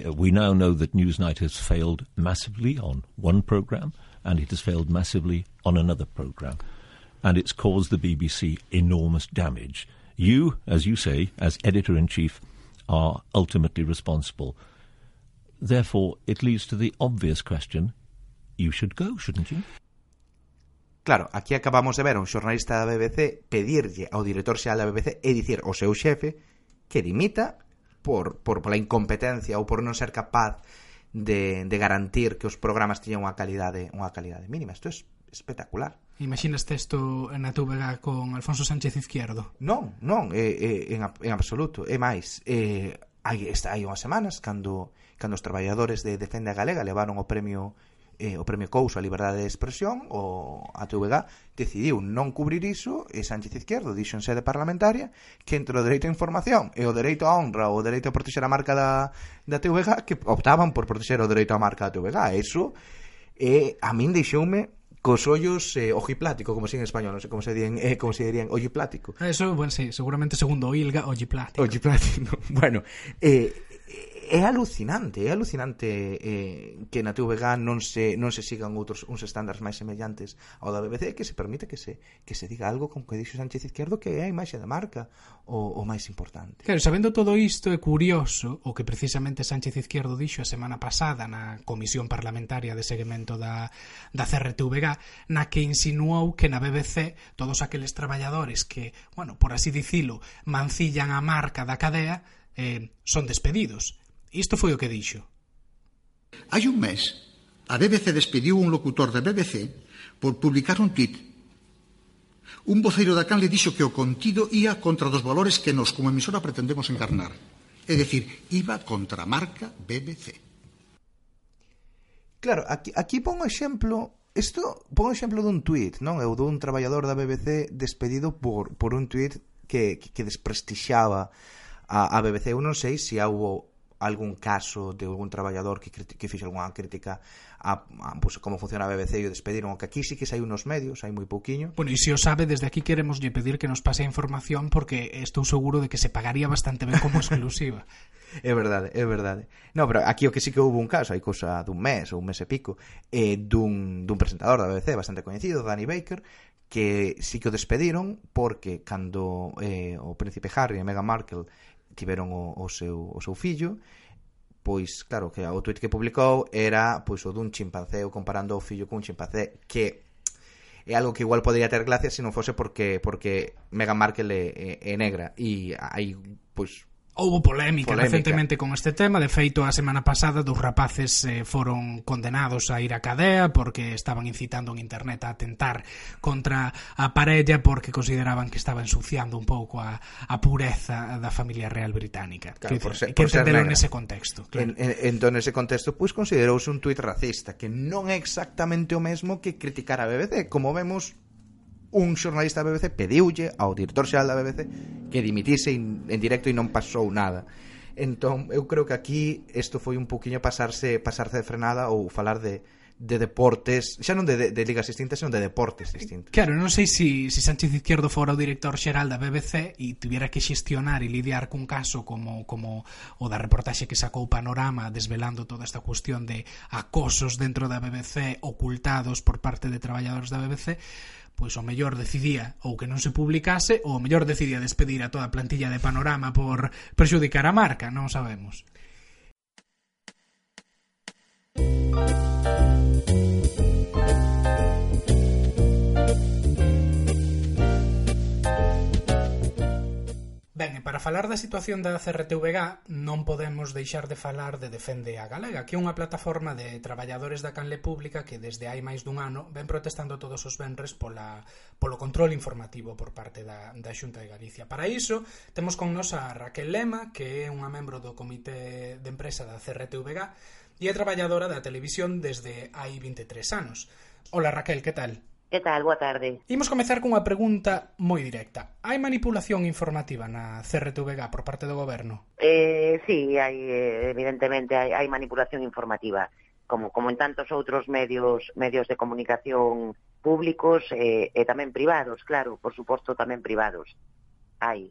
Uh, We now know that Newsnight has failed massively on one programme and it has failed massively on another programme. And it's caused the BBC enormous damage. You, as you say, as editor in chief, are ultimately responsible. Therefore, it leads to the obvious question you should go, shouldn't you? Claro, aquí acabamos de ver a un xornalista da BBC pedirlle ao director xeral da BBC e dicir ao seu xefe que dimita por, por pola incompetencia ou por non ser capaz de, de garantir que os programas tiñan unha calidade unha calidade mínima. Isto é espectacular. Imaginas isto na TVG con Alfonso Sánchez Izquierdo? Non, non, eh, eh, en, en absoluto. É máis, eh, hai, está, hai unhas semanas, cando, cando os traballadores de Defende a Galega levaron o premio eh, o premio Couso a liberdade de expresión, o a TVG decidiu non cubrir iso e Sánchez Izquierdo dixo en sede parlamentaria que entre o dereito a información e o dereito a honra ou o dereito a protexer a marca da, da TVG que optaban por protexer o dereito a marca da TVG. Eso eh, a min deixoume cos ollos eh, ojiplático, como se en español, non sei como se dirían, eh, como se dirían ojiplático. Ah, eso, bueno, sí, seguramente segundo ilga, ojiplático. Ojiplático. Bueno, eh, é alucinante, é alucinante eh, que na TVG non se, non se sigan outros uns estándares máis semellantes ao da BBC que se permite que se, que se diga algo como que dixo Sánchez Izquierdo que é a imaxe da marca o, o máis importante. Claro, sabendo todo isto é curioso o que precisamente Sánchez Izquierdo dixo a semana pasada na Comisión Parlamentaria de Seguimento da, da CRTVG na que insinuou que na BBC todos aqueles traballadores que, bueno, por así dicilo, mancillan a marca da cadea eh, son despedidos Isto foi o que dixo. Hai un mes, a BBC despediu un locutor da BBC por publicar un tweet. Un voceiro da CAN le dixo que o contido ía contra dos valores que nos como emisora pretendemos encarnar. É dicir, iba contra a marca BBC. Claro, aquí, aquí pon o exemplo Isto, pon o exemplo dun tuit, non? Eu dun traballador da BBC despedido por, por un tuit que, que desprestixaba a, a BBC. Eu non sei se houve algún caso de algún traballador que, que fixe algunha crítica a, a pues, como funciona a BBC e o despediron, que aquí sí que sai unos medios, hai moi pouquiño. Bueno, e se o sabe, desde aquí queremos lle pedir que nos pase a información porque estou seguro de que se pagaría bastante ben como exclusiva. é verdade, é verdade. No, pero aquí o que sí que houve un caso, hai cousa dun mes ou un mes e pico, eh, dun, dun presentador da BBC bastante coñecido, Danny Baker, que sí que o despediron porque cando eh, o príncipe Harry e Meghan Markle tiveron o, o, seu, o seu fillo pois claro que o tweet que publicou era pois o dun chimpancé comparando o fillo cun chimpancé que é algo que igual podría ter gracia se non fose porque porque Meghan Markle é, é, é negra. E hai pois Houbo polémica, polémica recentemente con este tema, de feito a semana pasada dos rapaces eh, foron condenados a ir á cadea porque estaban incitando en internet a atentar contra a parella porque consideraban que estaba ensuciando un pouco a, a pureza da familia real británica. Claro, que, por ser, que por ser negra. ese contexto. Claro. En, en, entón ese contexto pois pues, considerouse un tuit racista que non é exactamente o mesmo que criticar a BBC, como vemos un xornalista da BBC pediulle ao director xeral da BBC que dimitise in, en directo e non pasou nada. Entón eu creo que aquí isto foi un poquinho pasarse pasarse de frenada ou falar de de deportes, xa non de, de, de ligas distintas, senón de deportes distintos. Claro, non sei se si, si Sánchez Izquierdo fora o director xeral da BBC e tuviera que xestionar e lidiar cun caso como como o da reportaxe que sacou Panorama desvelando toda esta cuestión de acosos dentro da BBC ocultados por parte de traballadores da BBC, pois o mellor decidía ou que non se publicase ou o mellor decidía despedir a toda a plantilla de Panorama por perxudicar a marca, non sabemos. Ben, e para falar da situación da CRTVG non podemos deixar de falar de Defende a Galega, que é unha plataforma de traballadores da canle pública que desde hai máis dun ano ven protestando todos os venres pola, polo control informativo por parte da, da Xunta de Galicia. Para iso, temos con nos a Raquel Lema, que é unha membro do Comité de Empresa da CRTVG, e é traballadora da televisión desde hai 23 anos. Ola Raquel, que tal? Que tal? Boa tarde. Imos comezar cunha pregunta moi directa. Hai manipulación informativa na CRTVG por parte do goberno? Eh, sí, hai, eh, evidentemente hai, hai manipulación informativa. Como, como en tantos outros medios medios de comunicación públicos eh, e tamén privados, claro, por suposto tamén privados. Hai.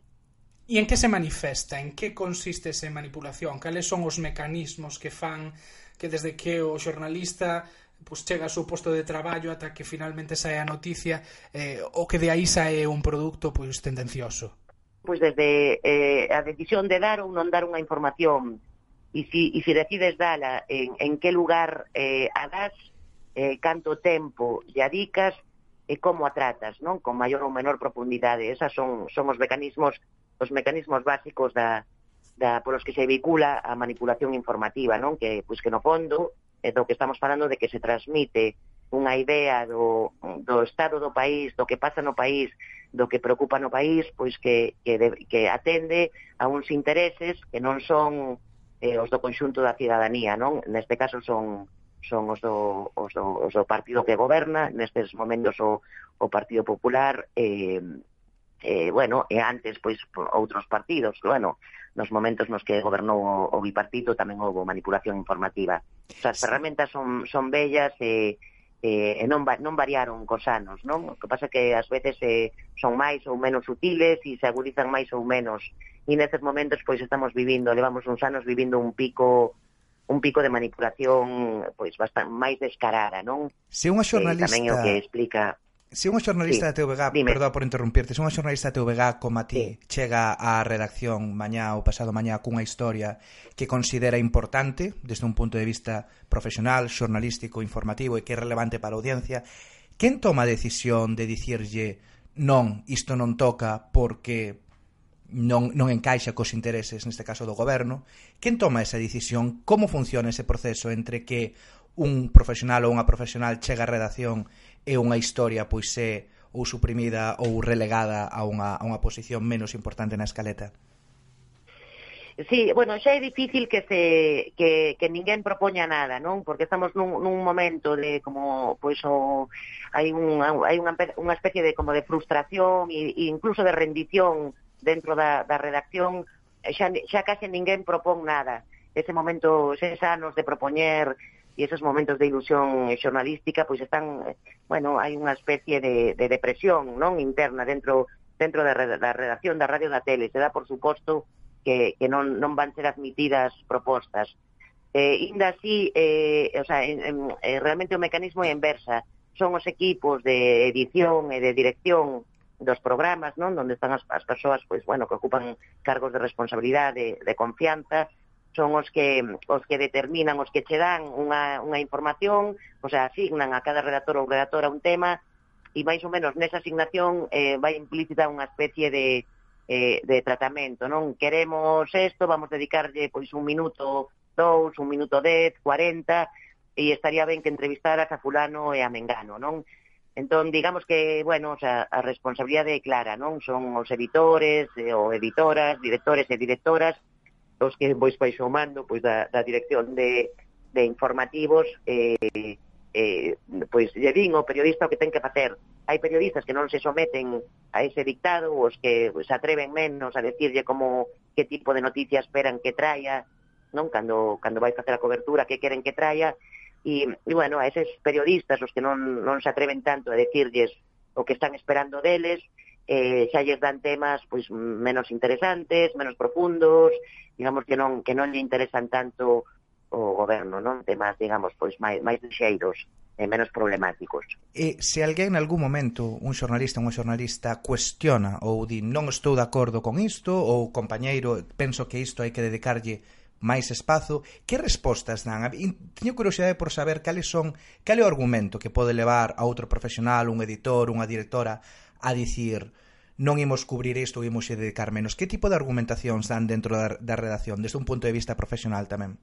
E en que se manifesta? En que consiste esa manipulación? Cales son os mecanismos que fan que desde que o xornalista pues, chega ao seu posto de traballo ata que finalmente sae a noticia eh, o que de aí sae un produto pois tendencioso? Pois desde eh, a decisión de dar ou non dar unha información e si, e si decides dala en, en que lugar eh, a das eh, canto tempo lle adicas e como a tratas, non? Con maior ou menor profundidade. Esas son, son os mecanismos os mecanismos básicos da, da polos que se vehicula a manipulación informativa, non? Que pois que no fondo é do que estamos falando de que se transmite unha idea do, do estado do país, do que pasa no país, do que preocupa no país, pois que, que, de, que atende a uns intereses que non son eh, os do conxunto da cidadanía, non? Neste caso son son os do, os do, os do partido que goberna, nestes momentos o, o Partido Popular, eh, eh, bueno, e antes pois outros partidos, bueno, nos momentos nos que gobernou o bipartito tamén houve manipulación informativa. O sea, as ferramentas son, son bellas e, eh, e non, non variaron cos anos, non? O que pasa que ás veces eh, son máis ou menos sutiles e se agudizan máis ou menos. E nestes momentos pois estamos vivindo, levamos uns anos vivindo un pico un pico de manipulación pois bastante máis descarada, non? Se unha xornalista eh, tamén é o que explica Se unha xornalista sí, de TVG, dime. perdón por interrumpirte, se unha xornalista de TVG como a ti sí. chega á redacción mañá ou pasado mañá cunha historia que considera importante desde un punto de vista profesional, xornalístico, informativo e que é relevante para a audiencia, quen toma a decisión de dicirlle non, isto non toca porque non, non encaixa cos intereses, neste caso do goberno, quen toma esa decisión, como funciona ese proceso entre que un profesional ou unha profesional chega á redacción é unha historia pois é ou suprimida ou relegada a unha, a unha posición menos importante na escaleta? Sí, bueno, xa é difícil que se que, que ninguén propoña nada, non? Porque estamos nun, nun momento de como pois o hai un hai unha unha especie de como de frustración e, e incluso de rendición dentro da da redacción, xa xa case ninguén propón nada. Ese momento, seis anos de propoñer e esos momentos de ilusión eh, xornalística pois están, eh, bueno, hai unha especie de, de depresión non interna dentro dentro da, da redacción da radio da tele, se dá por suposto que, que non, non van ser admitidas propostas. Eh, inda así, eh, o sea, en, en, eh, realmente o mecanismo é inversa, son os equipos de edición e de dirección dos programas, non, onde están as, as persoas pois bueno, que ocupan cargos de responsabilidade, de, de confianza, son os que os que determinan, os que che dan unha, unha información, o sea, asignan a cada redactor ou redactora un tema e máis ou menos nesa asignación eh, vai implícita unha especie de, eh, de tratamento, non? Queremos isto, vamos dedicarlle pois un minuto dous, un minuto dez, cuarenta, e estaría ben que entrevistaras a fulano e a Mengano, non? Entón, digamos que, bueno, o sea, a responsabilidade é clara, non? Son os editores eh, ou editoras, directores e directoras, os que pois baixo o mando pois da, da dirección de, de informativos eh, eh, pois lle din o periodista o que ten que facer. Hai periodistas que non se someten a ese dictado os que se atreven menos a decirlle como que tipo de noticia esperan que traia non? Cando, cando vai facer a cobertura que queren que traia. E, e bueno, a eses periodistas os que non, non se atreven tanto a decirlles o que están esperando deles eh, xa lles dan temas pois menos interesantes, menos profundos, digamos que non que non lle interesan tanto o goberno, non? Temas, digamos, pois máis máis lixeiros e menos problemáticos. E se alguén en algún momento, un xornalista ou un xornalista cuestiona ou di non estou de acordo con isto ou compañeiro, penso que isto hai que dedicarlle máis espazo, que respostas dan? Teño curiosidade por saber cales son, cal é o argumento que pode levar a outro profesional, un editor, unha directora a dicir non imos cubrir isto, imos dedicar menos. Que tipo de argumentacións dan dentro da, da redacción, desde un punto de vista profesional tamén?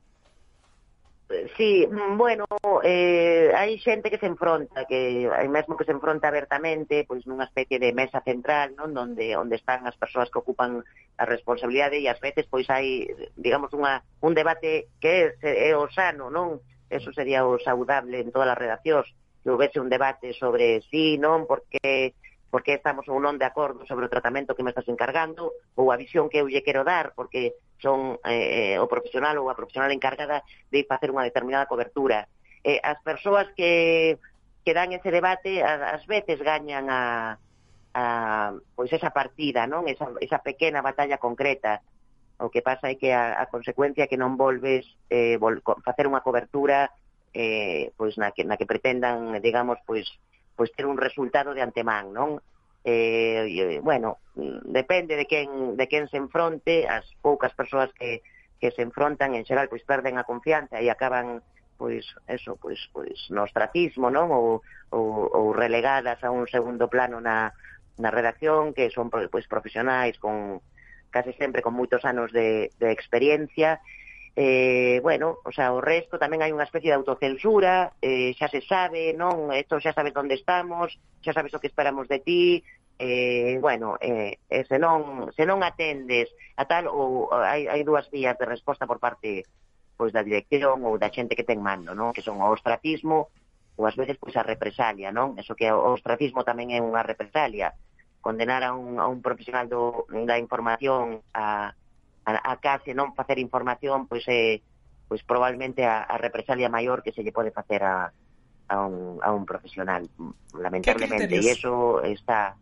Eh, sí, bueno, eh, hai xente que se enfronta, que hai mesmo que se enfronta abertamente, pois nunha especie de mesa central, non, onde onde están as persoas que ocupan a responsabilidade e ás veces pois hai, digamos, unha un debate que é, é o sano, non? Eso sería o saudable en todas as redaccións, que houvese un debate sobre sí, non, porque porque estamos ou non de acordo sobre o tratamento que me estás encargando ou a visión que eu lle quero dar porque son eh, o profesional ou a profesional encargada de facer unha determinada cobertura. Eh, as persoas que, que dan ese debate ás veces gañan a, a pois esa partida, non? Esa, esa pequena batalla concreta. O que pasa é que a, a consecuencia que non volves eh, vol, facer unha cobertura eh, pois na que, na que pretendan, digamos, pois pois ter un resultado de antemán, non? Eh, bueno, depende de quen, de quen se enfronte, as poucas persoas que, que se enfrontan en xeral pois perden a confianza e acaban pois eso, pois, pois no ostracismo, non? Ou, ou, ou relegadas a un segundo plano na, na redacción, que son pois profesionais con case sempre con moitos anos de, de experiencia eh, bueno, o sea, o resto tamén hai unha especie de autocensura, eh, xa se sabe, non, esto xa sabes onde estamos, xa sabes o que esperamos de ti, eh, bueno, eh, eh, se, non, se non atendes a tal, ou hai, hai dúas vías de resposta por parte pois da dirección ou da xente que ten mando, non? que son o ostracismo ou ás veces pois a represalia, non? Eso que o ostracismo tamén é unha represalia. Condenar a un, a un profesional do, da información a, a, a case non facer información, pois é pois probablemente a, a represalia maior que se lle pode facer a, a, un, a un profesional, lamentablemente. E iso está,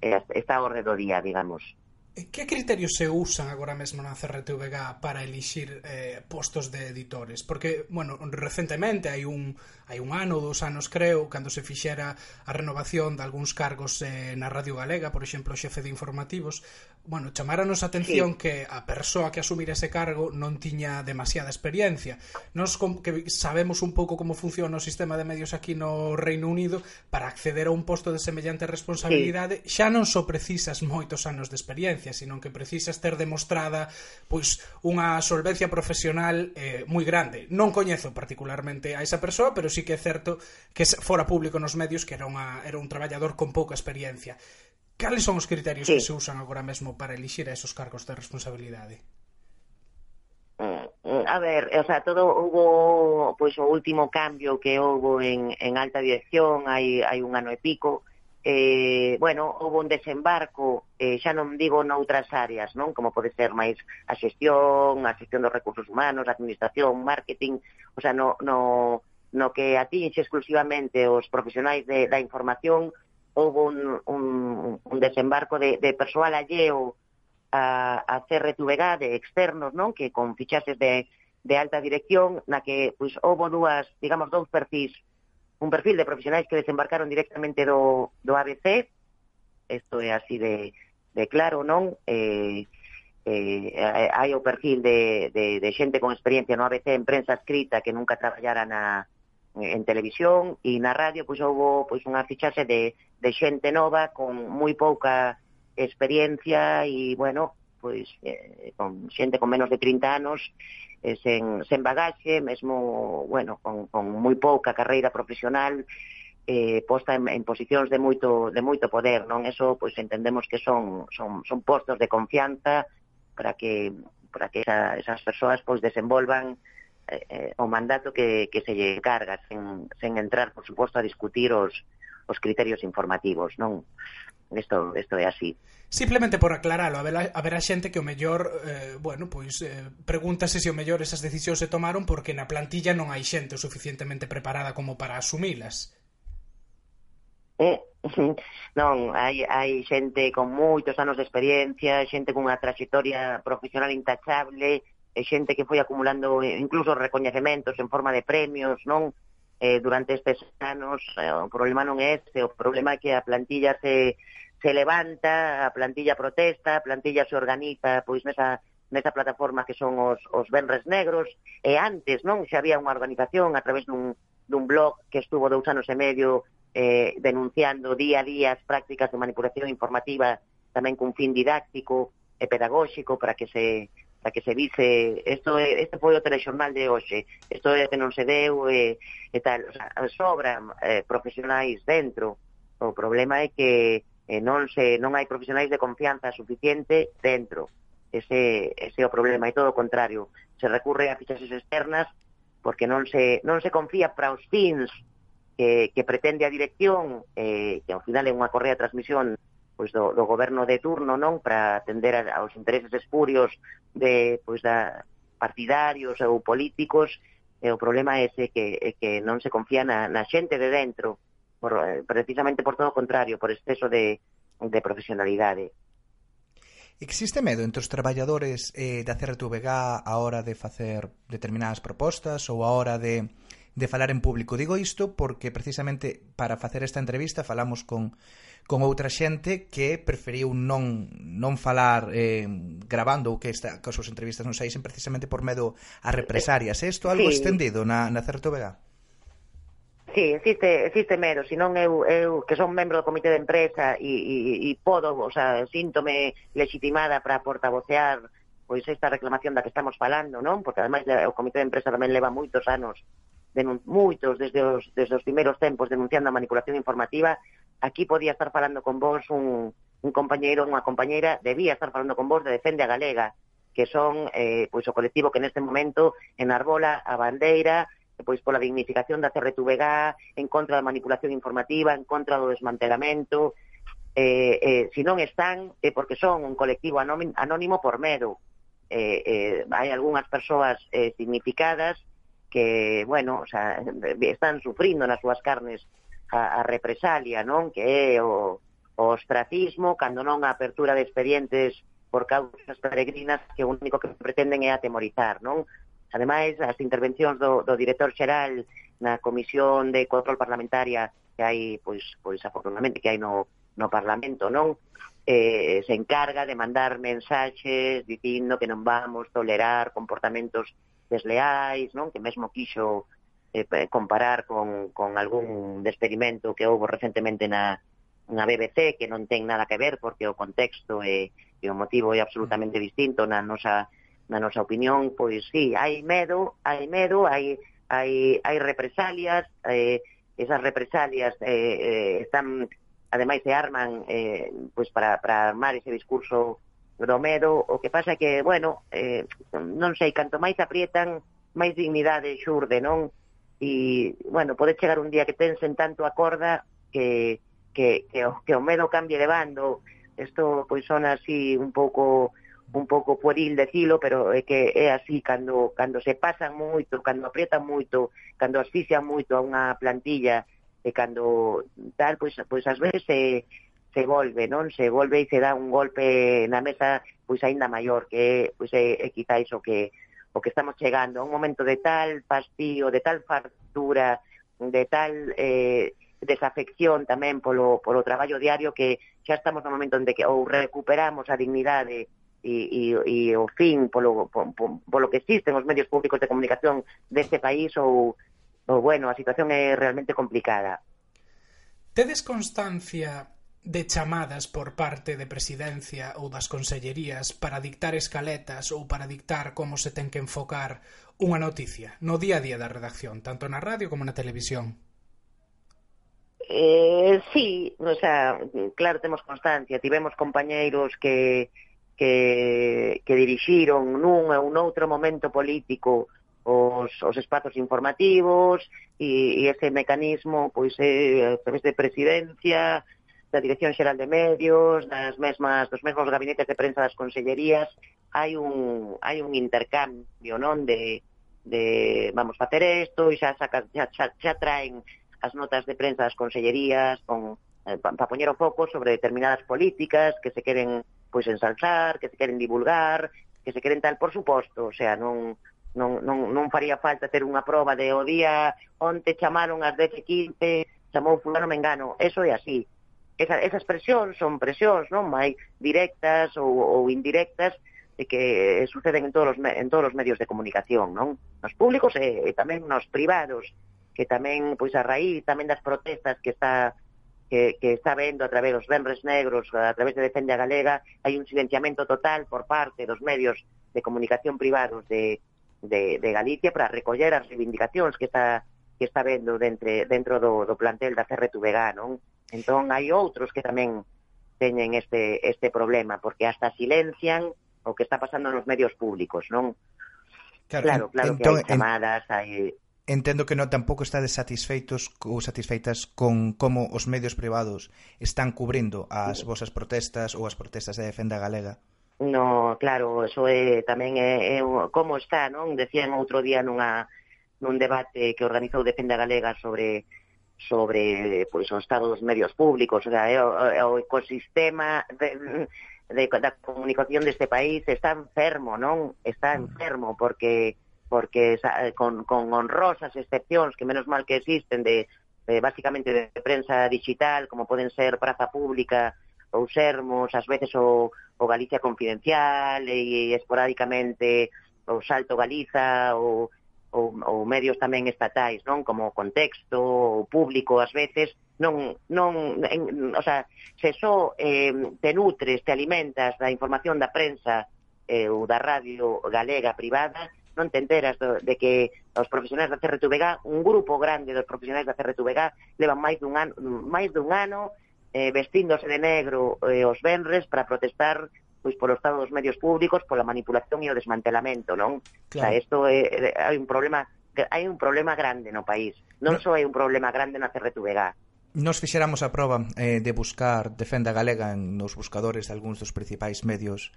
eh, está ao orde día, digamos. Eh, que criterios se usan agora mesmo na CRTVG para elixir eh, postos de editores? Porque, bueno, recentemente, hai un, hai un ano, dos anos creo, cando se fixera a renovación de algúns cargos eh, na Radio Galega, por exemplo, o xefe de informativos, bueno, chamáranos a atención sí. que a persoa que asumir ese cargo non tiña demasiada experiencia. Nos que sabemos un pouco como funciona o sistema de medios aquí no Reino Unido para acceder a un posto de semellante responsabilidade, sí. xa non só precisas moitos anos de experiencia, sino que precisas ter demostrada pois unha solvencia profesional eh, moi grande. Non coñezo particularmente a esa persoa, pero sí que é certo que fora público nos medios que era, unha, era un traballador con pouca experiencia. Cales son os criterios sí. que se usan agora mesmo para elixir a esos cargos de responsabilidade? Eh, eh, a ver, o sea, todo hubo pois o último cambio que hubo en, en alta dirección hai, hai un ano e pico, eh, bueno, houve un desembarco, eh, xa non digo noutras áreas, non como pode ser máis a xestión, a xestión dos recursos humanos, a administración, marketing, o sea, no, no, no que atinxe exclusivamente os profesionais de, da información, houve un, un, un desembarco de, de persoal alleo a, a CRTVG de externos, non? Que con fichaxes de, de alta dirección na que pois houve dúas, digamos, dous perfis, un perfil de profesionais que desembarcaron directamente do, do ABC, isto é así de, de claro, non? Eh, eh, hai o perfil de, de, de xente con experiencia no ABC en prensa escrita que nunca traballara na, Eh, en televisión e na radio pois houve pois unha fichaxe de, de xente nova con moi pouca experiencia e bueno, pois eh, con xente con menos de 30 anos eh, sen, sen bagaxe, mesmo bueno, con, con moi pouca carreira profesional eh, posta en, en posicións de moito de moito poder, non? Eso pois entendemos que son son son postos de confianza para que para que esa, esas persoas pois desenvolvan Eh, eh, o mandato que, que se lle carga sen, sen entrar, por suposto, a discutir os, os criterios informativos, non? Isto, isto é así. Simplemente por aclaralo, haberá, haberá xente que o mellor, eh, bueno, pois eh, pregúntase se o mellor esas decisións se tomaron porque na plantilla non hai xente suficientemente preparada como para asumilas. Eh, non, hai, hai xente con moitos anos de experiencia, xente cunha trayectoria profesional intachable, e xente que foi acumulando incluso recoñecementos en forma de premios, non? Eh, durante estes anos, eh, o problema non é este, o problema é que a plantilla se, se levanta, a plantilla protesta, a plantilla se organiza pois nesa, nesa plataforma que son os, os Benres Negros, e antes non xa había unha organización a través dun, dun blog que estuvo dous anos e medio eh, denunciando día a día as prácticas de manipulación informativa tamén cun fin didáctico e pedagóxico para que se para que se dice isto é, este foi o telexornal de hoxe, isto é que non se deu e, e tal, o sea, sobran eh, profesionais dentro. O problema é que eh, non se non hai profesionais de confianza suficiente dentro. Ese ese é o problema, e todo o contrario, se recurre a fichaxes externas porque non se non se confía para os fins que, que pretende a dirección, eh, que ao final é unha correa de transmisión pois do, do goberno de turno, non, para atender aos intereses espurios de pois da partidarios ou políticos e o problema é ese que, é que non se confía na, na xente de dentro por, eh, precisamente por todo o contrario por exceso de, de profesionalidade. Existe medo entre os traballadores eh, da CRTVG a hora de facer determinadas propostas ou a hora de de falar en público. Digo isto porque precisamente para facer esta entrevista falamos con con outra xente que preferiu non non falar eh, grabando ou que esta, que as súas entrevistas non saísen precisamente por medo a represarias. Eh, é isto algo sí. extendido na, na certo vega? Sí, existe, existe medo, senón eu, eu que son membro do comité de empresa e, e, e podo, o sea, síntome legitimada para portavocear pois esta reclamación da que estamos falando, non? Porque ademais o comité de empresa tamén leva moitos anos moitos desde os, desde os primeiros tempos denunciando a manipulación informativa, aquí podía estar falando con vos un, un compañeiro, unha compañeira, debía estar falando con vos de Defende a Galega, que son eh, pois o colectivo que neste momento enarbola a bandeira pois pola dignificación da CRTVG, en contra da manipulación informativa, en contra do desmantelamento, eh, eh, si non están é eh, porque son un colectivo anónimo por medo. Eh, eh, hai algunhas persoas eh, significadas que, bueno, o sea, están sufrindo nas súas carnes a, a represalia, non? Que é o, o ostracismo, cando non a apertura de expedientes por causas peregrinas que o único que pretenden é atemorizar, non? Ademais, as intervencións do, do director xeral na Comisión de Control Parlamentaria que hai, pois, pois afortunadamente, que hai no, no Parlamento, non? Eh, eh se encarga de mandar mensaxes dicindo que non vamos tolerar comportamentos desleais, non? Que mesmo quixo eh, comparar con, con algún experimento que houve recentemente na, na BBC que non ten nada que ver porque o contexto e, e o motivo é absolutamente distinto na nosa na nosa opinión, pois sí, hai medo, hai medo, hai hai hai represalias, eh esas represalias eh, eh están ademais se arman eh pois para para armar ese discurso Gromedo, o que pasa que, bueno, eh, non sei, canto máis aprietan, máis dignidade xurde, non? E, bueno, pode chegar un día que tensen tanto a corda que, que, que, o, que o medo cambie de bando. Isto, pois, son así un pouco un pouco pueril decilo, pero é que é así cando cando se pasan moito, cando aprietan moito, cando asfixian moito a unha plantilla e cando tal, pois, pois ás veces se, se volve, non? Se volve e se dá un golpe na mesa pois aínda maior que pois é, é quizáis o que o que estamos chegando a un momento de tal pastío, de tal fartura, de tal eh, desafección tamén polo, polo traballo diario que xa estamos no momento onde que ou recuperamos a dignidade e, e, e o fin polo, polo, polo que existen os medios públicos de comunicación deste país ou, ou bueno, a situación é realmente complicada. Tedes constancia de chamadas por parte de Presidencia ou das consellerías para dictar escaletas ou para dictar como se ten que enfocar unha noticia no día a día da redacción, tanto na radio como na televisión? Eh, sí, o sea, claro, temos constancia. Tivemos compañeiros que, que, que dirixiron nun ou noutro momento político os, os espazos informativos e, e ese mecanismo pois, eh, a través de presidencia, da Dirección Xeral de Medios, das mesmas dos mesmos gabinetes de prensa das consellerías, hai un hai un intercambio, non, de de vamos facer isto e xa, saca, xa, xa, xa traen as notas de prensa das consellerías con eh, para pa poñer o foco sobre determinadas políticas que se queren pois ensalzar, que se queren divulgar, que se queren tal, por suposto, o sea, non non, non, non faría falta ter unha proba de o día onte chamaron ás 10 e 15 chamou fulano mengano, eso é así esa, esas presións son presións, non? Mai directas ou, ou indirectas de que suceden en todos os, en todos os medios de comunicación, non? Nos públicos e, e tamén nos privados, que tamén, pois, a raíz tamén das protestas que está que, que está vendo a través dos Benres Negros, a través de Defende a Galega, hai un silenciamento total por parte dos medios de comunicación privados de, de, de Galicia para recoller as reivindicacións que está que está vendo dentro, dentro do, do plantel da CRTVG, non? Entón hai outros que tamén teñen este, este problema, porque hasta silencian o que está pasando nos medios públicos, non? Claro, claro, claro entón, que hai chamadas, en... hai entendo que non tampouco estades satisfeitos ou satisfeitas con como os medios privados están cubrindo as mm. vosas protestas ou as protestas da de defenda galega. No, claro, eso é tamén é, é como está, non? Decían outro día nunha nun debate que organizou Defenda Galega sobre sobre pois, o estado dos medios públicos, o, sea, o, o ecosistema de, de, da comunicación deste país está enfermo, non? Está mm. enfermo porque porque con, con honrosas excepcións que menos mal que existen de, de básicamente de prensa digital, como poden ser Praza Pública ou Sermos, ás veces o, o Galicia Confidencial e, e esporádicamente o Salto Galiza ou ou, ou medios tamén estatais, non? Como contexto, o público, ás veces, non, non en, o sea, se só eh, te nutres, te alimentas da información da prensa eh, ou da radio galega privada, non te enteras do, de que os profesionais da CRTVG, un grupo grande dos profesionais da CRTVG, levan máis dun ano, máis dun ano eh, vestíndose de negro eh, os venres para protestar pois polo estado dos medios públicos, pola manipulación e o desmantelamento, non? Claro. O sea, isto é, hai un problema hai un problema grande no país. Non no. só hai un problema grande na Cerretubega. Nos fixéramos a proba eh, de buscar Defenda Galega en, nos buscadores de algúns dos principais medios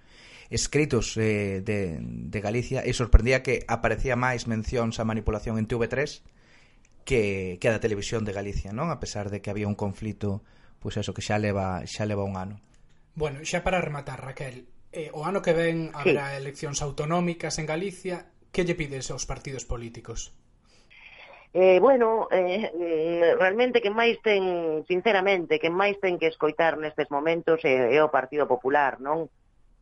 escritos eh, de, de Galicia e sorprendía que aparecía máis mencións a manipulación en TV3 que, que a da televisión de Galicia, non? A pesar de que había un conflito pois eso que xa leva xa leva un ano. Bueno, xa para rematar, Raquel, eh, o ano que ven haberá sí. eleccións autonómicas en Galicia, que lle pides aos partidos políticos? Eh, bueno, eh, mm, realmente que máis ten, sinceramente, que máis ten que escoitar nestes momentos é, é o Partido Popular, non?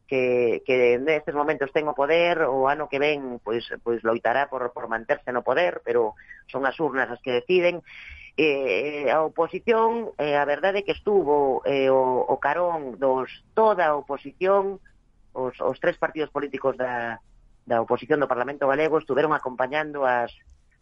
Que, que nestes momentos ten o poder, o ano que ven pois, pois loitará por, por manterse no poder, pero son as urnas as que deciden, eh, a oposición, eh, a verdade é que estuvo eh, o, o carón dos toda a oposición, os, os tres partidos políticos da, da oposición do Parlamento Galego estuveron acompañando as,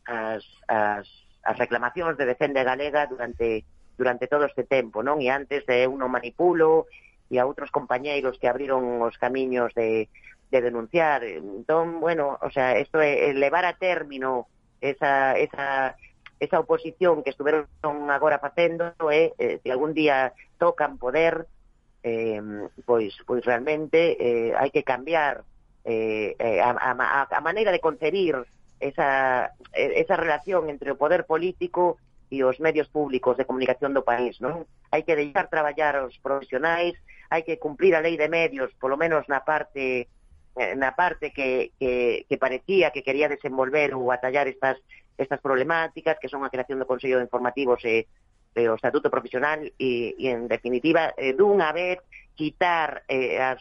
as, as, as reclamacións de defende galega durante durante todo este tempo, non? E antes de uno manipulo e a outros compañeiros que abriron os camiños de, de denunciar. Entón, bueno, o sea, isto é levar a término esa, esa esa oposición que estiveron agora facendo é eh, se algún día tocan poder eh, pois pois realmente eh, hai que cambiar eh, eh a, a, a maneira de concebir esa esa relación entre o poder político e os medios públicos de comunicación do país, non? Hai que deixar traballar os profesionais, hai que cumprir a lei de medios, polo menos na parte na parte que, que, que parecía que quería desenvolver ou atallar estas, estas problemáticas, que son a creación do Consello de Informativos e, e o Estatuto Profesional, e, e en definitiva, eh, dunha vez, quitar eh, as,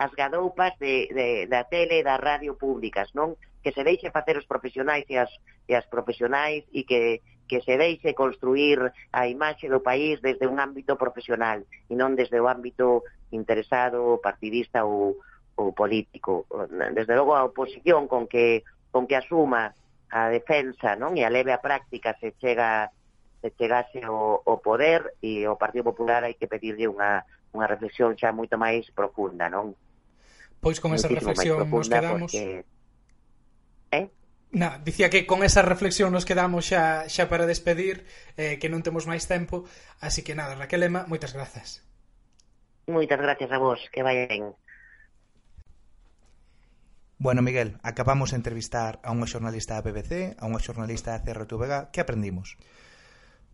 as gadoupas de, de, da tele e da radio públicas, non? Que se deixe facer os profesionais e as, e as profesionais e que, que se deixe construir a imaxe do país desde un ámbito profesional e non desde o ámbito interesado, partidista ou, o político. Desde logo a oposición con que con que asuma a defensa, non? E a leve a práctica se chega se chegase o, o poder e o Partido Popular hai que pedirlle unha unha reflexión xa moito máis profunda, non? Pois con esa reflexión nos quedamos. Porque... Eh? Na, dicía que con esa reflexión nos quedamos xa xa para despedir, eh, que non temos máis tempo, así que nada, Raquel Ema, moitas grazas. Moitas gracias a vos, que vai ben. Bueno, Miguel, acabamos de entrevistar a unha xornalista da BBC, a unha xornalista da CRTVG. Que aprendimos?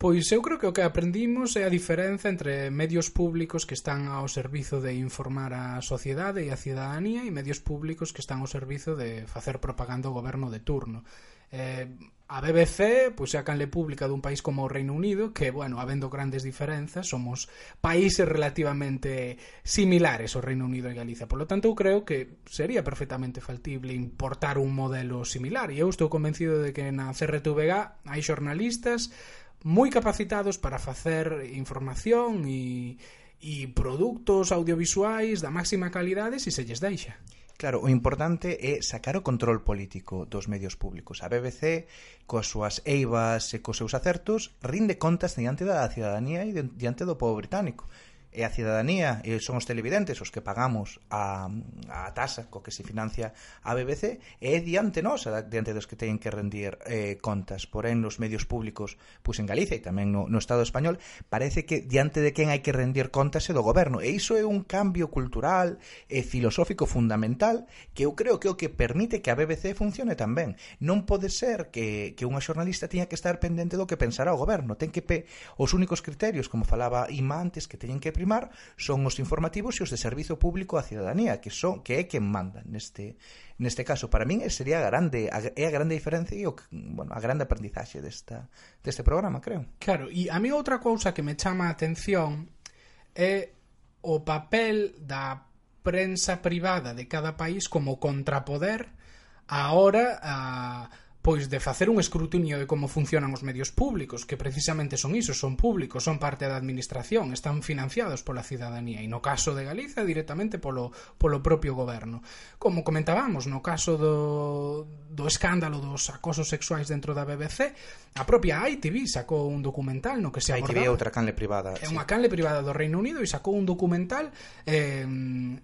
Pois eu creo que o que aprendimos é a diferenza entre medios públicos que están ao servizo de informar a sociedade e a cidadanía e medios públicos que están ao servizo de facer propaganda ao goberno de turno. Eh, A BBC, pois é a canle pública dun país como o Reino Unido, que, bueno, habendo grandes diferenzas, somos países relativamente similares o Reino Unido e Galiza. Por lo tanto, eu creo que sería perfectamente faltible importar un modelo similar. E eu estou convencido de que na CRTVG hai xornalistas moi capacitados para facer información e, e produtos audiovisuais da máxima calidade se se lles deixa. Claro, o importante é sacar o control político dos medios públicos. A BBC, coas súas eivas e cos seus acertos, rinde contas diante da cidadanía e diante do povo británico e a cidadanía e son os televidentes os que pagamos a, a tasa co que se financia a BBC e é diante nos, diante dos que teñen que rendir eh, contas, porén nos medios públicos pois en Galicia e tamén no, no Estado español parece que diante de quen hai que rendir contas é do goberno. E iso é un cambio cultural e filosófico fundamental que eu creo que é o que permite que a BBC funcione tamén non pode ser que, que unha xornalista teña que estar pendente do que pensará o goberno. Ten que pe, os únicos criterios, como falaba Ima antes, que teñen que primar son os informativos e os de servizo público á ciudadanía, que son que é quen manda neste neste caso. Para min sería a grande a, é a grande diferencia e o, bueno, a grande aprendizaxe desta deste programa, creo. Claro, e a mí outra cousa que me chama a atención é o papel da prensa privada de cada país como contrapoder a hora a pois de facer un escrutinio de como funcionan os medios públicos, que precisamente son iso, son públicos, son parte da administración, están financiados pola cidadanía, e no caso de Galiza directamente polo, polo propio goberno. Como comentábamos, no caso do, do escándalo dos acosos sexuais dentro da BBC, a propia ITV sacou un documental no que se abordaba... ITV é outra canle privada. É unha canle privada do Reino Unido e sacou un documental eh,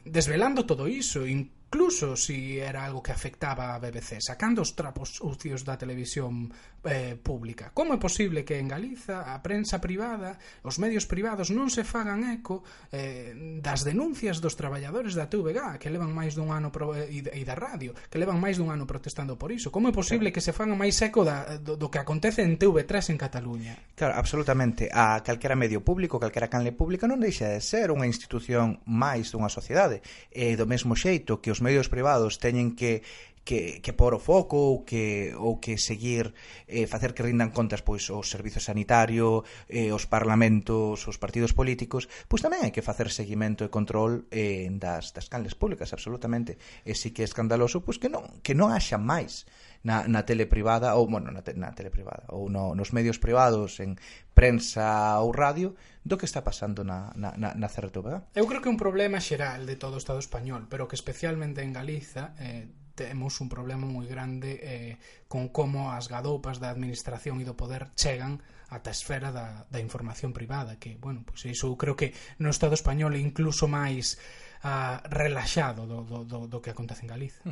desvelando todo iso, in, incluso si era algo que afectaba a BBC, sacando os trapos sucios da televisión eh, pública. Como é posible que en Galiza a prensa privada, os medios privados non se fagan eco eh, das denuncias dos traballadores da TVG, que levan máis dun ano pro, eh, e, e da radio, que levan máis dun ano protestando por iso? Como é posible que se fagan máis eco da, do, do que acontece en TV3 en Cataluña? Claro, absolutamente. A calquera medio público, calquera canle pública non deixa de ser unha institución máis dunha sociedade. E do mesmo xeito que os medios privados teñen que que, que pôr o foco ou que, ou que seguir eh, facer que rindan contas pois o servizo sanitario, eh, os parlamentos, os partidos políticos, pois tamén hai que facer seguimento e control eh, das, das canles públicas, absolutamente. E si que é escandaloso, pois que non, que non haxa máis na, na tele privada ou, bueno, na, te, na tele privada ou no, nos medios privados, en prensa ou radio, do que está pasando na, na, na, na CRTV. Eu creo que é un problema xeral de todo o Estado español, pero que especialmente en Galiza eh, temos un problema moi grande eh, con como as gadoupas da administración e do poder chegan ata a esfera da, da información privada, que, bueno, pois pues iso creo que no Estado español é incluso máis a relaxado do, do, do, do que acontece en Galicia.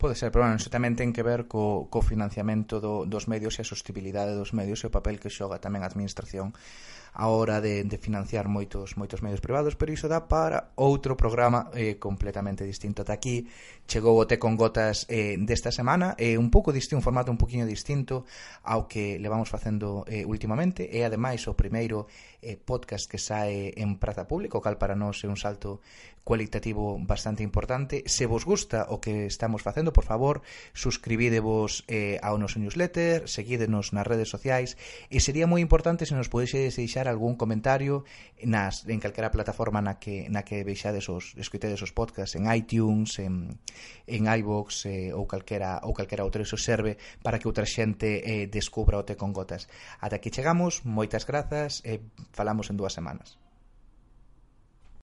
Pode ser, pero bueno, iso tamén ten que ver co, co financiamento do, dos medios e a sostibilidade dos medios e o papel que xoga tamén a administración a hora de, de financiar moitos moitos medios privados, pero iso dá para outro programa eh, completamente distinto. Ata aquí chegou o Té con Gotas eh, desta semana, eh, un pouco distinto, un formato un poquinho distinto ao que levamos facendo eh, últimamente, e ademais o primeiro eh, podcast que sae en praza público, cal para nós é un salto cualitativo bastante importante. Se vos gusta o que estamos facendo, por favor, suscribidevos eh, ao noso newsletter, seguídenos nas redes sociais e sería moi importante se nos podesedes deixar algún comentario nas en calquera plataforma na que na que veixades os escoitedes os podcasts en iTunes, en en iBox eh, ou calquera ou calquera outro eso serve para que outra xente eh, descubra o te con gotas. Ata aquí chegamos, moitas grazas e eh, falamos en dúas semanas.